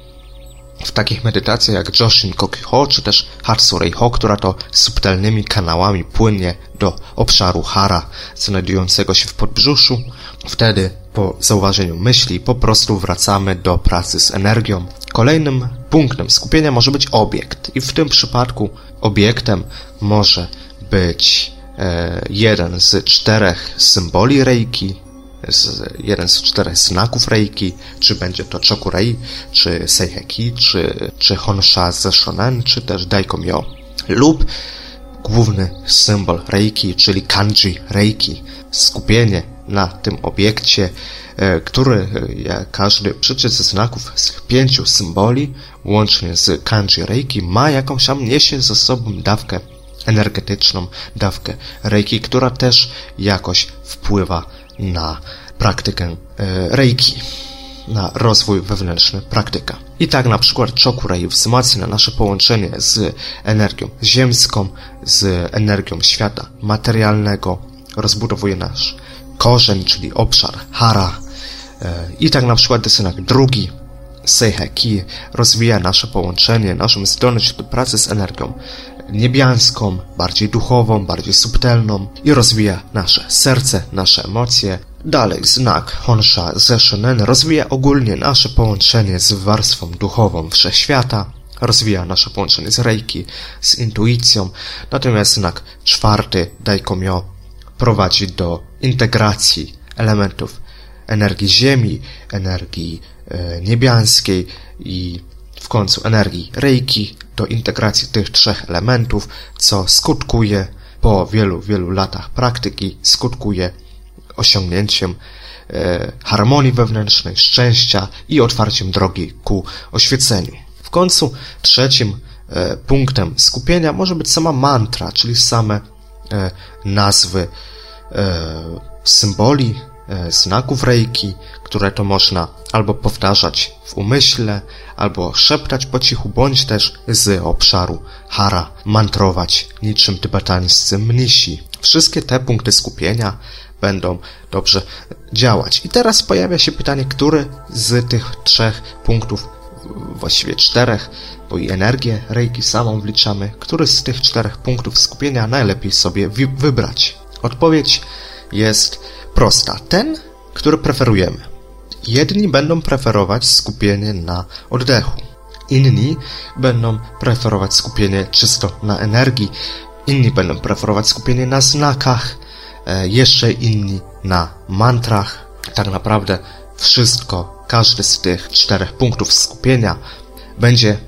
w takich medytacjach jak Joshin Kokiho czy też Hatsu Reiho, która to subtelnymi kanałami płynie do obszaru Hara znajdującego się w podbrzuszu. Wtedy po zauważeniu myśli po prostu wracamy do pracy z energią. Kolejnym punktem skupienia może być obiekt i w tym przypadku obiektem może być e, jeden z czterech symboli Reiki, jeden z czterech znaków Reiki, czy będzie to Chokurei, czy Seiheki, czy, czy Honsha Shonen, czy też Daikomyo, lub główny symbol Reiki, czyli Kanji Reiki, skupienie na tym obiekcie, e, który jak każdy przecież ze znaków z pięciu symboli, łącznie z Kanji Reiki, ma jakąś tam, niesie ze sobą dawkę energetyczną dawkę reiki, która też jakoś wpływa na praktykę e, reiki, na rozwój wewnętrzny praktyka. I tak na przykład Chokurei wzmacnia nasze połączenie z energią ziemską, z energią świata materialnego, rozbudowuje nasz korzeń, czyli obszar hara. E, I tak na przykład desynak drugi, Seiheki, rozwija nasze połączenie, naszą zdolność do pracy z energią niebiańską, bardziej duchową, bardziej subtelną i rozwija nasze serce, nasze emocje. Dalej znak Honsha Zeshonen rozwija ogólnie nasze połączenie z warstwą duchową wszechświata, rozwija nasze połączenie z Reiki, z intuicją, natomiast znak czwarty Daikomyo prowadzi do integracji elementów energii Ziemi, energii e, niebiańskiej i w końcu energii Reiki do integracji tych trzech elementów, co skutkuje po wielu, wielu latach praktyki, skutkuje osiągnięciem e, harmonii wewnętrznej, szczęścia i otwarciem drogi ku oświeceniu. W końcu trzecim e, punktem skupienia może być sama mantra, czyli same e, nazwy e, symboli, znaków reiki, które to można albo powtarzać w umyśle, albo szeptać po cichu, bądź też z obszaru hara mantrować niczym tybetańscy mnisi. Wszystkie te punkty skupienia będą dobrze działać. I teraz pojawia się pytanie, który z tych trzech punktów, właściwie czterech, bo i energię reiki samą wliczamy, który z tych czterech punktów skupienia najlepiej sobie wybrać? Odpowiedź jest prosta. Ten, który preferujemy. Jedni będą preferować skupienie na oddechu. Inni będą preferować skupienie czysto na energii. Inni będą preferować skupienie na znakach. E, jeszcze inni na mantrach. Tak naprawdę wszystko, każdy z tych czterech punktów skupienia będzie e,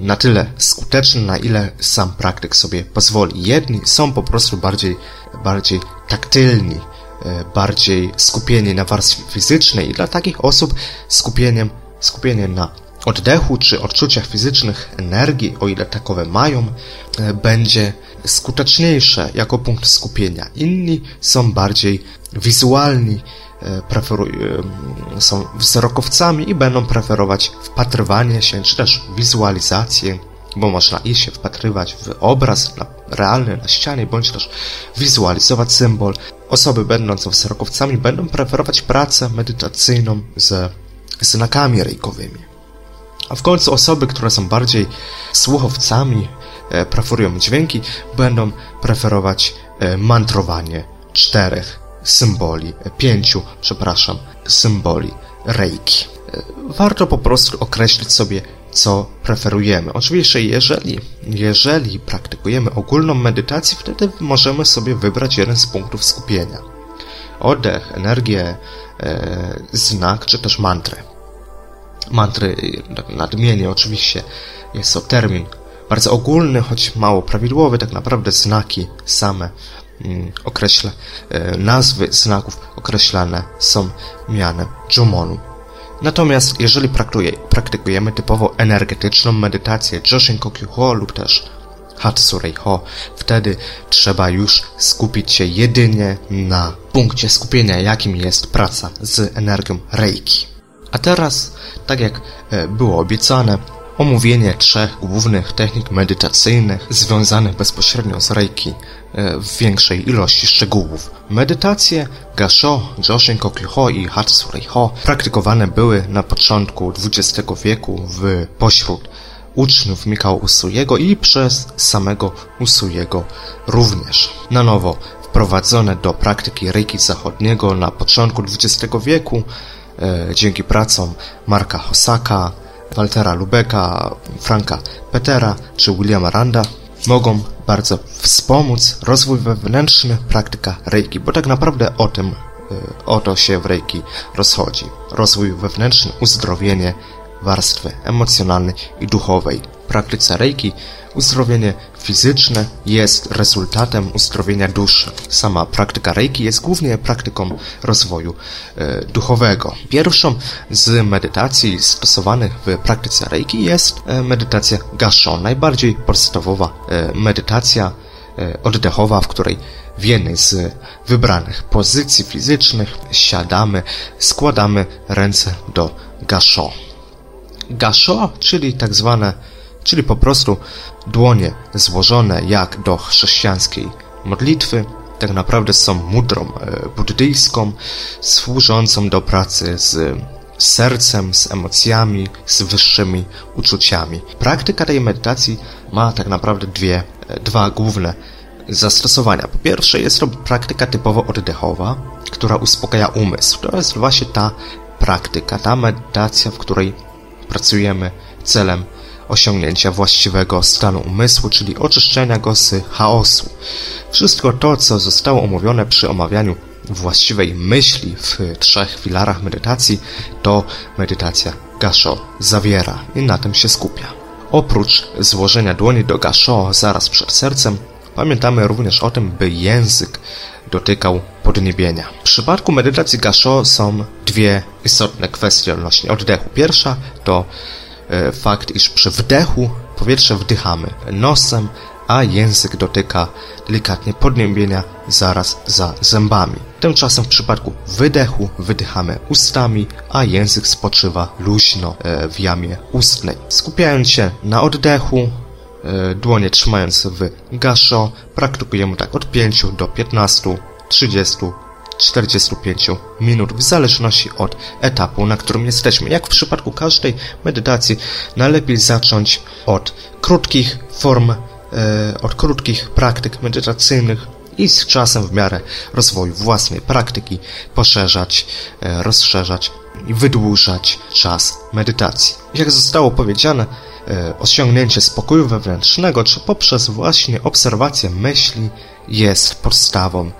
na tyle skuteczny, na ile sam praktyk sobie pozwoli. Jedni są po prostu bardziej, bardziej taktylni, bardziej skupieni na warstwie fizycznej i dla takich osób skupieniem, skupienie na oddechu czy odczuciach fizycznych energii, o ile takowe mają, e, będzie skuteczniejsze jako punkt skupienia. Inni są bardziej wizualni, E, e, są wzrokowcami i będą preferować wpatrywanie się, czy też wizualizację, bo można i się wpatrywać w obraz realny na ścianie, bądź też wizualizować symbol. Osoby będące wzrokowcami będą preferować pracę medytacyjną ze znakami rejkowymi. A w końcu osoby, które są bardziej słuchowcami, e, preferują dźwięki, będą preferować mantrowanie czterech symboli, pięciu, przepraszam, symboli reiki. Warto po prostu określić sobie, co preferujemy. Oczywiście, jeżeli, jeżeli praktykujemy ogólną medytację, wtedy możemy sobie wybrać jeden z punktów skupienia. Oddech, energię, e, znak, czy też mantrę. Mantry, tak nadmienię oczywiście, jest to termin bardzo ogólny, choć mało prawidłowy, tak naprawdę znaki same Mm, określa, e, nazwy znaków określane są mianem Jumonu. Natomiast jeżeli praktykujemy typowo energetyczną medytację Joshin Kokyuho lub też Hatsurei Ho, wtedy trzeba już skupić się jedynie na punkcie skupienia, jakim jest praca z energią Reiki. A teraz, tak jak e, było obiecane, omówienie trzech głównych technik medytacyjnych związanych bezpośrednio z Reiki e, w większej ilości szczegółów. Medytacje Gasho, Joshin Kokyuho i Hatsurei-ho praktykowane były na początku XX wieku w pośród uczniów Mikao Usujego i przez samego Usujego również. Na nowo wprowadzone do praktyki Reiki zachodniego na początku XX wieku e, dzięki pracom Marka Hosaka, Waltera Lubeka, Franka Petera czy Williama Randa mogą bardzo wspomóc rozwój wewnętrzny praktyka Reiki, bo tak naprawdę o tym, y, o to się w Reiki rozchodzi. Rozwój wewnętrzny, uzdrowienie warstwy emocjonalnej i duchowej. Praktyce Reiki uzdrowienie fizyczne jest rezultatem uzdrowienia duszy. Sama praktyka Reiki jest głównie praktyką rozwoju e, duchowego. Pierwszą z medytacji stosowanych w praktyce Reiki jest e, medytacja Gasho, najbardziej podstawowa e, medytacja e, oddechowa, w której w jednej z wybranych pozycji fizycznych siadamy, składamy ręce do Gasho. Gasho, czyli tak zwane czyli po prostu dłonie złożone jak do chrześcijańskiej modlitwy, tak naprawdę są mudrą e, buddyjską, służącą do pracy z sercem, z emocjami, z wyższymi uczuciami. Praktyka tej medytacji ma tak naprawdę dwie, e, dwa główne zastosowania. Po pierwsze jest to praktyka typowo oddechowa, która uspokaja umysł. To jest właśnie ta praktyka, ta medytacja, w której pracujemy celem osiągnięcia właściwego stanu umysłu, czyli oczyszczenia go z chaosu. Wszystko to, co zostało omówione przy omawianiu właściwej myśli w trzech filarach medytacji, to medytacja Gasho zawiera i na tym się skupia. Oprócz złożenia dłoni do Gasho zaraz przed sercem, pamiętamy również o tym, by język dotykał podniebienia. W przypadku medytacji Gasho są dwie istotne kwestie odnośnie oddechu. Pierwsza to fakt, iż przy wdechu powietrze wdychamy nosem, a język dotyka delikatnie podniebienia zaraz za zębami. Tymczasem w przypadku wydechu wydychamy ustami, a język spoczywa luźno e, w jamie ustnej. Skupiając się na oddechu, e, dłonie trzymając w gaszo, praktykujemy tak od 5 do 15, 30 45 minut, w zależności od etapu, na którym jesteśmy. Jak w przypadku każdej medytacji, najlepiej zacząć od krótkich form, e, od krótkich praktyk medytacyjnych i z czasem w miarę rozwoju własnej praktyki poszerzać, e, rozszerzać i wydłużać czas medytacji. Jak zostało powiedziane, e, osiągnięcie spokoju wewnętrznego, czy poprzez właśnie obserwację myśli jest podstawą,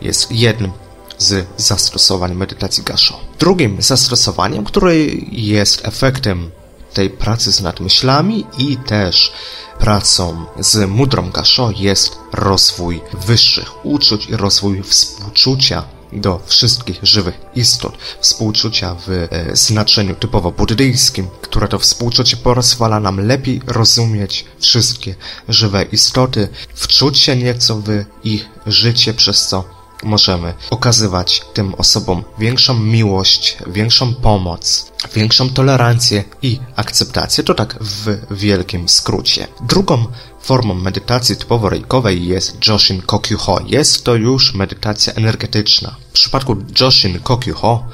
jest jednym z zastosowań medytacji Gasho. Drugim zastosowaniem, które jest efektem tej pracy z nadmyślami i też pracą z mudrą Gasho jest rozwój wyższych uczuć i rozwój współczucia do wszystkich żywych istot, współczucia w e, znaczeniu typowo buddyjskim, które to współczucie pozwala nam lepiej rozumieć wszystkie żywe istoty, wczuć się nieco w ich życie, przez co możemy okazywać tym osobom większą miłość, większą pomoc, większą tolerancję i akceptację. To tak w wielkim skrócie. Drugą formą medytacji typowo rejkowej jest Joshin Kokyuho. Jest to już medytacja energetyczna. W przypadku Joshin Kokyuho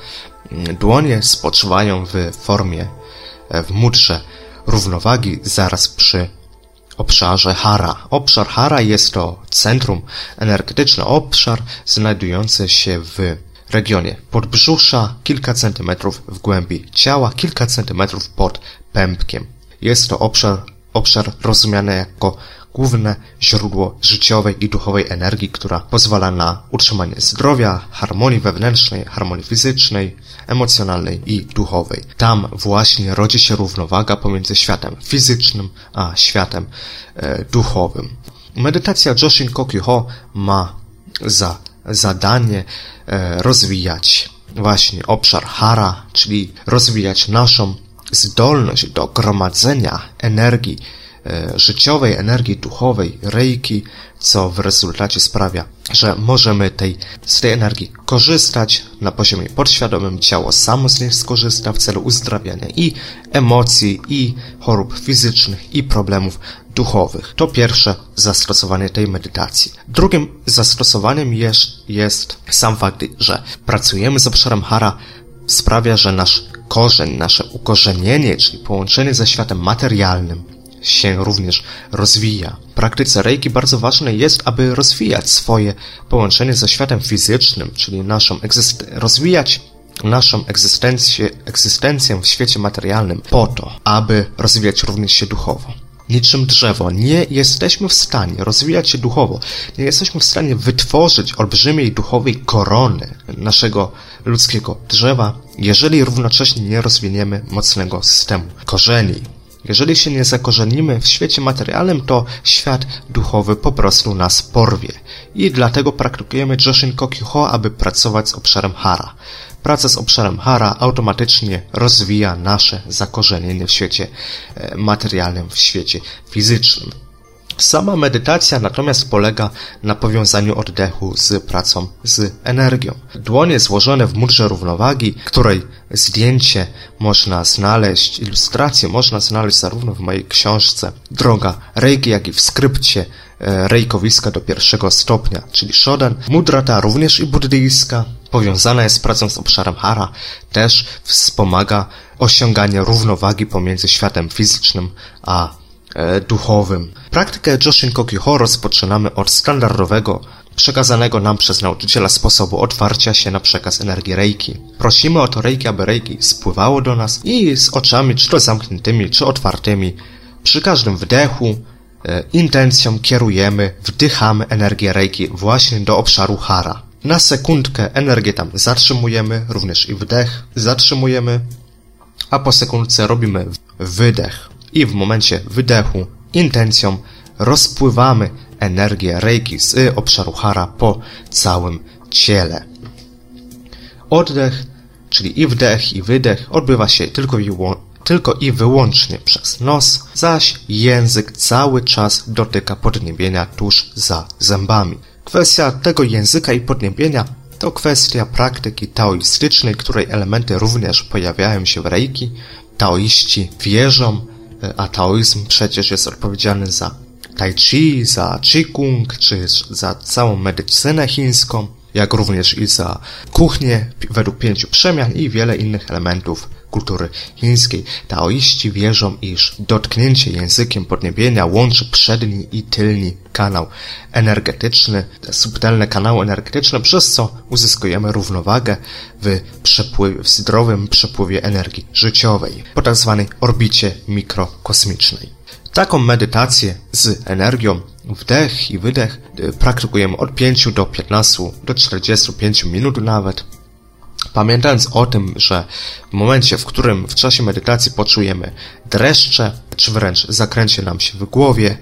mm, dłonie spoczywają w formie, w mudrze równowagi zaraz przy obszarze Hara. Obszar Hara jest to centrum energetyczny, obszar znajdujący się w regionie podbrzusza, kilka centymetrów w głębi ciała, kilka centymetrów pod pępkiem. Jest to obszar, obszar rozumiany jako główne źródło życiowej i duchowej energii, która pozwala na utrzymanie zdrowia, harmonii wewnętrznej, harmonii fizycznej, emocjonalnej i duchowej. Tam właśnie rodzi się równowaga pomiędzy światem fizycznym a światem e, duchowym. Medytacja Joshin Kokyuho ma za zadanie e, rozwijać właśnie obszar hara, czyli rozwijać naszą zdolność do gromadzenia energii życiowej, energii duchowej, reiki, co w rezultacie sprawia, że możemy tej, z tej energii korzystać na poziomie podświadomym, ciało samo z niej skorzysta w celu uzdrawiania i emocji, i chorób fizycznych, i problemów duchowych. To pierwsze zastosowanie tej medytacji. Drugim zastosowaniem jest, jest sam fakt, że pracujemy z obszarem hara, sprawia, że nasz korzeń, nasze ukorzenienie, czyli połączenie ze światem materialnym, się również rozwija. W praktyce Reiki bardzo ważne jest, aby rozwijać swoje połączenie ze światem fizycznym, czyli naszą rozwijać naszą egzystencję, egzystencję w świecie materialnym po to, aby rozwijać również się duchowo. Niczym drzewo nie jesteśmy w stanie rozwijać się duchowo, nie jesteśmy w stanie wytworzyć olbrzymiej duchowej korony naszego ludzkiego drzewa, jeżeli równocześnie nie rozwiniemy mocnego systemu korzeni, jeżeli się nie zakorzenimy w świecie materialnym, to świat duchowy po prostu nas porwie. I dlatego praktykujemy Joshin Kokyuho, aby pracować z obszarem Hara. Praca z obszarem Hara automatycznie rozwija nasze zakorzenienie w świecie e, materialnym, w świecie fizycznym. Sama medytacja natomiast polega na powiązaniu oddechu z pracą z energią. Dłonie złożone w murze równowagi, której zdjęcie można znaleźć, ilustrację można znaleźć zarówno w mojej książce Droga Reiki, jak i w skrypcie e, Rejkowiska do pierwszego stopnia, czyli Shodan. Mudra ta również i buddyjska, powiązana jest z pracą z obszarem Hara, też wspomaga osiąganie równowagi pomiędzy światem fizycznym a duchowym. Praktykę Joshin Kokyuho rozpoczynamy od standardowego, przekazanego nam przez nauczyciela sposobu otwarcia się na przekaz energii Reiki. Prosimy o to Reiki, aby Reiki spływało do nas i z oczami czy to zamkniętymi, czy otwartymi, przy każdym wdechu, e, intencją kierujemy, wdychamy energię Reiki właśnie do obszaru Hara. Na sekundkę energię tam zatrzymujemy, również i wdech zatrzymujemy, a po sekundce robimy wydech i w momencie wydechu intencją rozpływamy energię reiki z obszaru hara po całym ciele. Oddech, czyli i wdech i wydech odbywa się tylko i, tylko i wyłącznie przez nos, zaś język cały czas dotyka podniebienia tuż za zębami. Kwestia tego języka i podniebienia to kwestia praktyki taoistycznej, której elementy również pojawiają się w reiki. Taoiści wierzą, a taoizm przecież jest odpowiedzialny za tai chi, za qigong, czy za całą medycynę chińską, jak również i za kuchnię według pięciu przemian i wiele innych elementów kultury chińskiej. Taoiści wierzą, iż dotknięcie językiem podniebienia łączy przedni i tylni kanał energetyczny, te subtelne kanały energetyczne, przez co uzyskujemy równowagę w, przepływie, w zdrowym przepływie energii życiowej, po tak zwanej orbicie mikrokosmicznej. Taką medytację z energią, wdech i wydech, y, praktykujemy od 5 do 15 do 45 minut nawet. Pamiętając o tym, że w momencie, w którym w czasie medytacji poczujemy dreszcze, czy wręcz zakręcie nam się w głowie,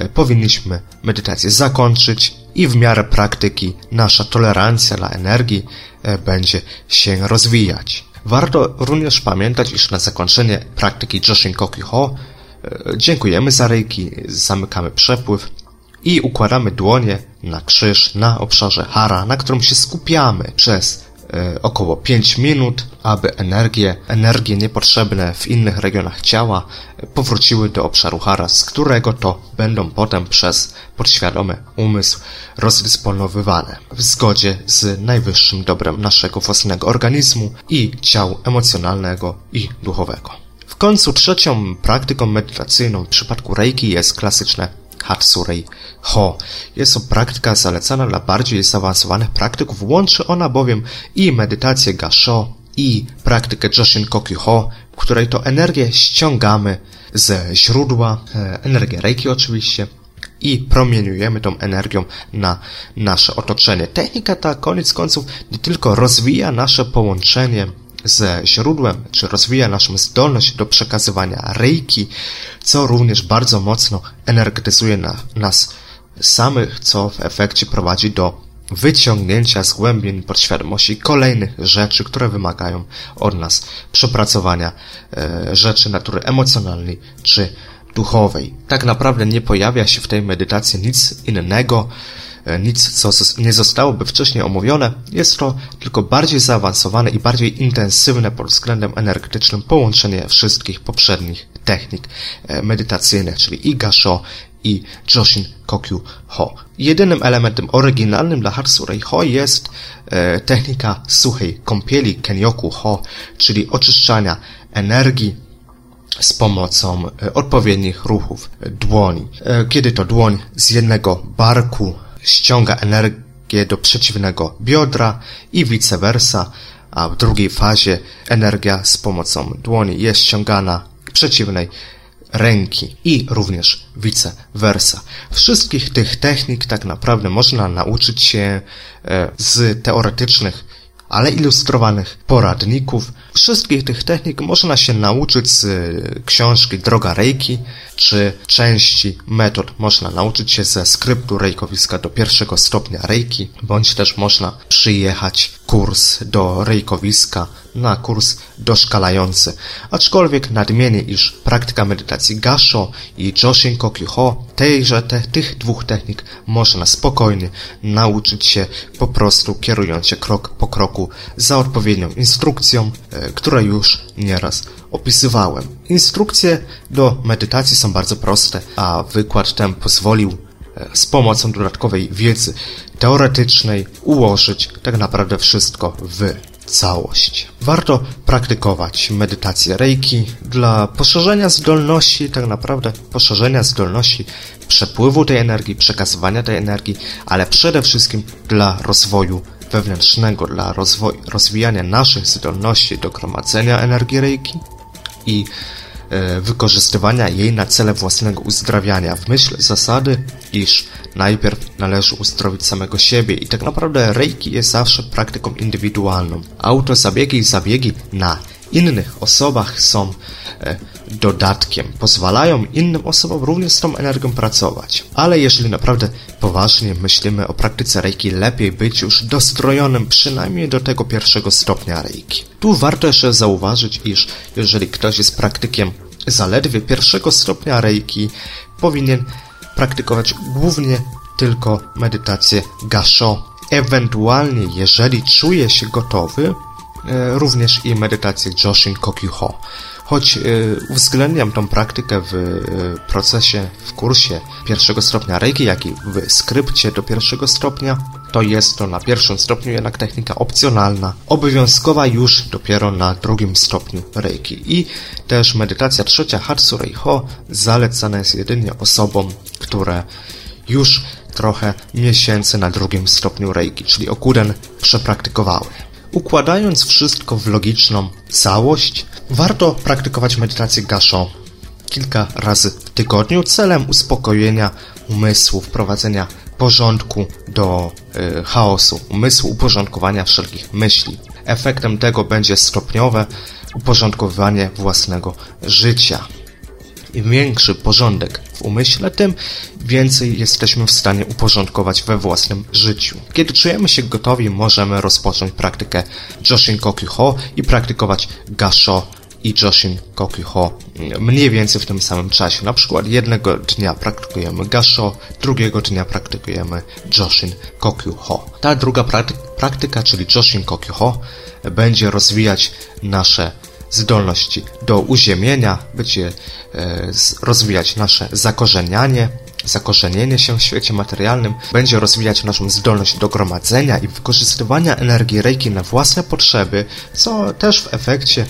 y, powinniśmy medytację zakończyć i w miarę praktyki nasza tolerancja dla energii y, będzie się rozwijać. Warto również pamiętać, iż na zakończenie praktyki Joshin Koki Ho E, dziękujemy za rejki, zamykamy przepływ i układamy dłonie na krzyż na obszarze hara, na którym się skupiamy przez e, około 5 minut, aby energie, energie niepotrzebne w innych regionach ciała powróciły do obszaru hara, z którego to będą potem przez podświadomy umysł rozdysponowywane w zgodzie z najwyższym dobrem naszego własnego organizmu i ciał emocjonalnego i duchowego. W końcu trzecią praktyką medytacyjną w przypadku Reiki jest klasyczne Hatsurei Ho. Jest to praktyka zalecana dla bardziej zaawansowanych praktyków. Łączy ona bowiem i medytację Gasho i praktykę Joshin Ho, w której to energię ściągamy ze źródła, e, energię Reiki oczywiście, i promieniujemy tą energią na nasze otoczenie. Technika ta koniec końców nie tylko rozwija nasze połączenie ze źródłem, czy rozwija naszą zdolność do przekazywania reiki, co również bardzo mocno energetyzuje na, nas samych, co w efekcie prowadzi do wyciągnięcia z głębin podświadomości kolejnych rzeczy, które wymagają od nas przepracowania e, rzeczy natury emocjonalnej czy duchowej. Tak naprawdę nie pojawia się w tej medytacji nic innego, nic, co nie zostałoby wcześniej omówione, jest to tylko bardziej zaawansowane i bardziej intensywne pod względem energetycznym połączenie wszystkich poprzednich technik e, medytacyjnych, czyli i i Joshin Kokyu Ho. Jedynym elementem oryginalnym dla Hatsurei Ho jest e, technika suchej kąpieli Kenyoku Ho, czyli oczyszczania energii z pomocą e, odpowiednich ruchów dłoni. E, kiedy to dłoń z jednego barku ściąga energię do przeciwnego biodra i vice versa, a w drugiej fazie energia z pomocą dłoni jest ściągana przeciwnej ręki i również vice versa. Wszystkich tych technik tak naprawdę można nauczyć się e, z teoretycznych ale ilustrowanych poradników. Wszystkich tych technik można się nauczyć z e, książki Droga Reiki, czy części metod można nauczyć się ze skryptu rejkowiska do pierwszego stopnia Reiki, bądź też można przyjechać kurs do rejkowiska na kurs doszkalający. Aczkolwiek nadmienię, iż praktyka medytacji Gasho i Joshin Kokyuho, tejże te, tych dwóch technik można spokojnie nauczyć się po prostu kierując się krok po kroku za odpowiednią instrukcją, e, która już nieraz opisywałem. Instrukcje do medytacji są bardzo proste, a wykład ten pozwolił e, z pomocą dodatkowej wiedzy teoretycznej ułożyć tak naprawdę wszystko w całość. Warto praktykować medytację Reiki dla poszerzenia zdolności, tak naprawdę poszerzenia zdolności przepływu tej energii, przekazywania tej energii, ale przede wszystkim dla rozwoju wewnętrznego, dla rozwijania naszych zdolności do gromadzenia energii Reiki i e, wykorzystywania jej na cele własnego uzdrawiania w myśl zasady, iż najpierw należy uzdrowić samego siebie i tak naprawdę Reiki jest zawsze praktyką indywidualną. Autozabiegi i zabiegi na innych osobach są e, dodatkiem, pozwalają innym osobom również z tą energią pracować. Ale jeżeli naprawdę poważnie myślimy o praktyce Reiki, lepiej być już dostrojonym przynajmniej do tego pierwszego stopnia Reiki. Tu warto jeszcze zauważyć, iż jeżeli ktoś jest praktykiem zaledwie pierwszego stopnia Reiki, powinien praktykować głównie tylko medytację Gasho. Ewentualnie, jeżeli czuje się gotowy, e, również i medytację Joshin Kokyuho. Choć y, uwzględniam tą praktykę w y, procesie, w kursie pierwszego stopnia Reiki, jak i w skrypcie do pierwszego stopnia, to jest to na pierwszym stopniu jednak technika opcjonalna, obowiązkowa już dopiero na drugim stopniu Reiki. I też medytacja trzecia Hatsu Reiho zalecana jest jedynie osobom, które już trochę miesięcy na drugim stopniu Reiki, czyli Okuden przepraktykowały. Układając wszystko w logiczną całość, warto praktykować medytację Gasho kilka razy w tygodniu celem uspokojenia umysłu, wprowadzenia porządku do y, chaosu umysłu, uporządkowania wszelkich myśli. Efektem tego będzie stopniowe uporządkowywanie własnego życia. Im większy porządek w umyśle, tym więcej jesteśmy w stanie uporządkować we własnym życiu. Kiedy czujemy się gotowi, możemy rozpocząć praktykę Joshin Kokyho i praktykować Gasho i Joshin Kokyho mniej więcej w tym samym czasie. Na przykład jednego dnia praktykujemy Gasho, drugiego dnia praktykujemy Joshin Kokyho. Ta druga praktyka, czyli Joshin Kokyho, będzie rozwijać nasze zdolności do uziemienia, będzie rozwijać nasze zakorzenianie, zakorzenienie się w świecie materialnym, będzie rozwijać naszą zdolność do gromadzenia i wykorzystywania energii Reiki na własne potrzeby, co też w efekcie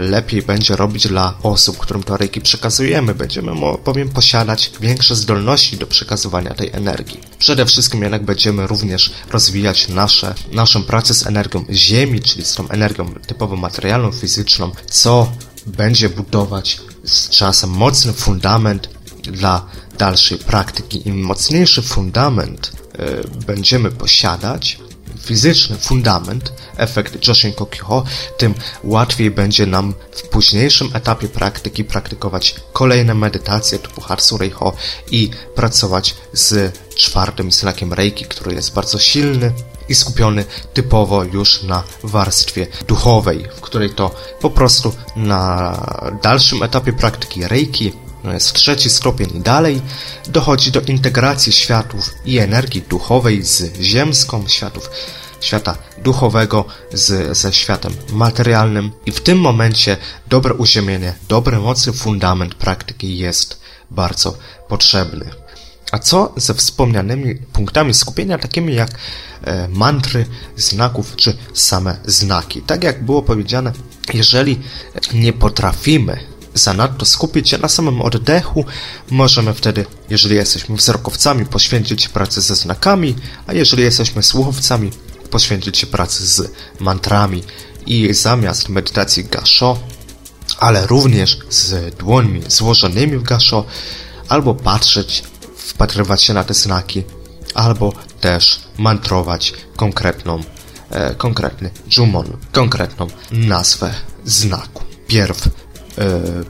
lepiej będzie robić dla osób, którym to reiki przekazujemy. Będziemy bowiem posiadać większe zdolności do przekazywania tej energii. Przede wszystkim jednak będziemy również rozwijać nasze, naszą pracę z energią Ziemi, czyli z tą energią typowo materialną, fizyczną, co będzie budować z czasem mocny fundament dla dalszej praktyki. Im mocniejszy fundament y, będziemy posiadać, fizyczny fundament, efekt Joshin Kokyo, tym łatwiej będzie nam w późniejszym etapie praktyki praktykować kolejne medytacje typu Hatsu Reiho i pracować z czwartym znakiem Reiki, który jest bardzo silny i skupiony typowo już na warstwie duchowej, w której to po prostu na dalszym etapie praktyki Reiki jest trzeci stopień i dalej, dochodzi do integracji światów i energii duchowej z ziemską, światów świata duchowego z, ze światem materialnym i w tym momencie dobre uziemienie, dobry, mocny fundament praktyki jest bardzo potrzebny. A co ze wspomnianymi punktami skupienia, takimi jak e, mantry, znaków czy same znaki? Tak jak było powiedziane, jeżeli nie potrafimy zanadto skupić się na samym oddechu, możemy wtedy, jeżeli jesteśmy wzrokowcami, poświęcić pracę ze znakami, a jeżeli jesteśmy słuchowcami, poświęcić się pracy z mantrami i zamiast medytacji gasho, ale również z dłońmi złożonymi w gasho, albo patrzeć, wpatrywać się na te znaki, albo też mantrować konkretną, e, konkretny jumon, konkretną nazwę znaku. Pierw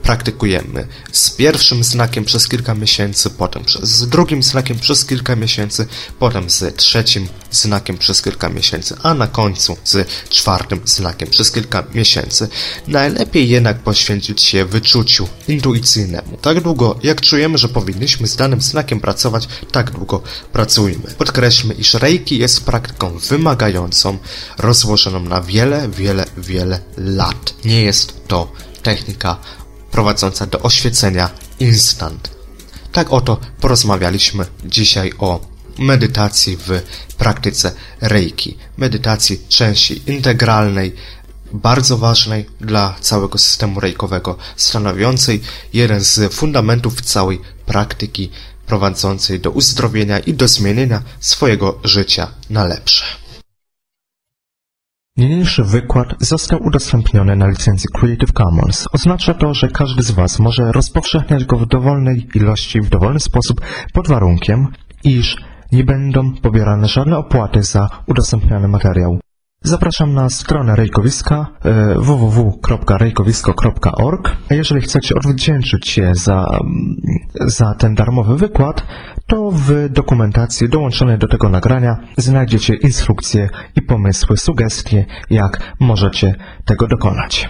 praktykujemy z pierwszym znakiem przez kilka miesięcy, potem z drugim znakiem przez kilka miesięcy, potem z trzecim znakiem przez kilka miesięcy, a na końcu z czwartym znakiem przez kilka miesięcy. Najlepiej jednak poświęcić się wyczuciu intuicyjnemu. Tak długo, jak czujemy, że powinniśmy z danym znakiem pracować, tak długo pracujmy. Podkreślmy, iż Reiki jest praktyką wymagającą, rozłożoną na wiele, wiele, wiele lat. Nie jest to technika prowadząca do oświecenia instant. Tak oto porozmawialiśmy dzisiaj o medytacji w praktyce Reiki. Medytacji części integralnej, bardzo ważnej dla całego systemu rejkowego, stanowiącej jeden z fundamentów całej praktyki prowadzącej do uzdrowienia i do zmienienia swojego życia na lepsze. Niniejszy wykład został udostępniony na licencji Creative Commons. Oznacza to, że każdy z Was może rozpowszechniać go w dowolnej ilości, w dowolny sposób, pod warunkiem, iż nie będą pobierane żadne opłaty za udostępniany materiał. Zapraszam na stronę Rejkowiska e, www.rejkowisko.org. Jeżeli chcecie odwdzięczyć się za, za ten darmowy wykład, to w dokumentacji dołączonej do tego nagrania znajdziecie instrukcje i pomysły, sugestie, jak możecie tego dokonać.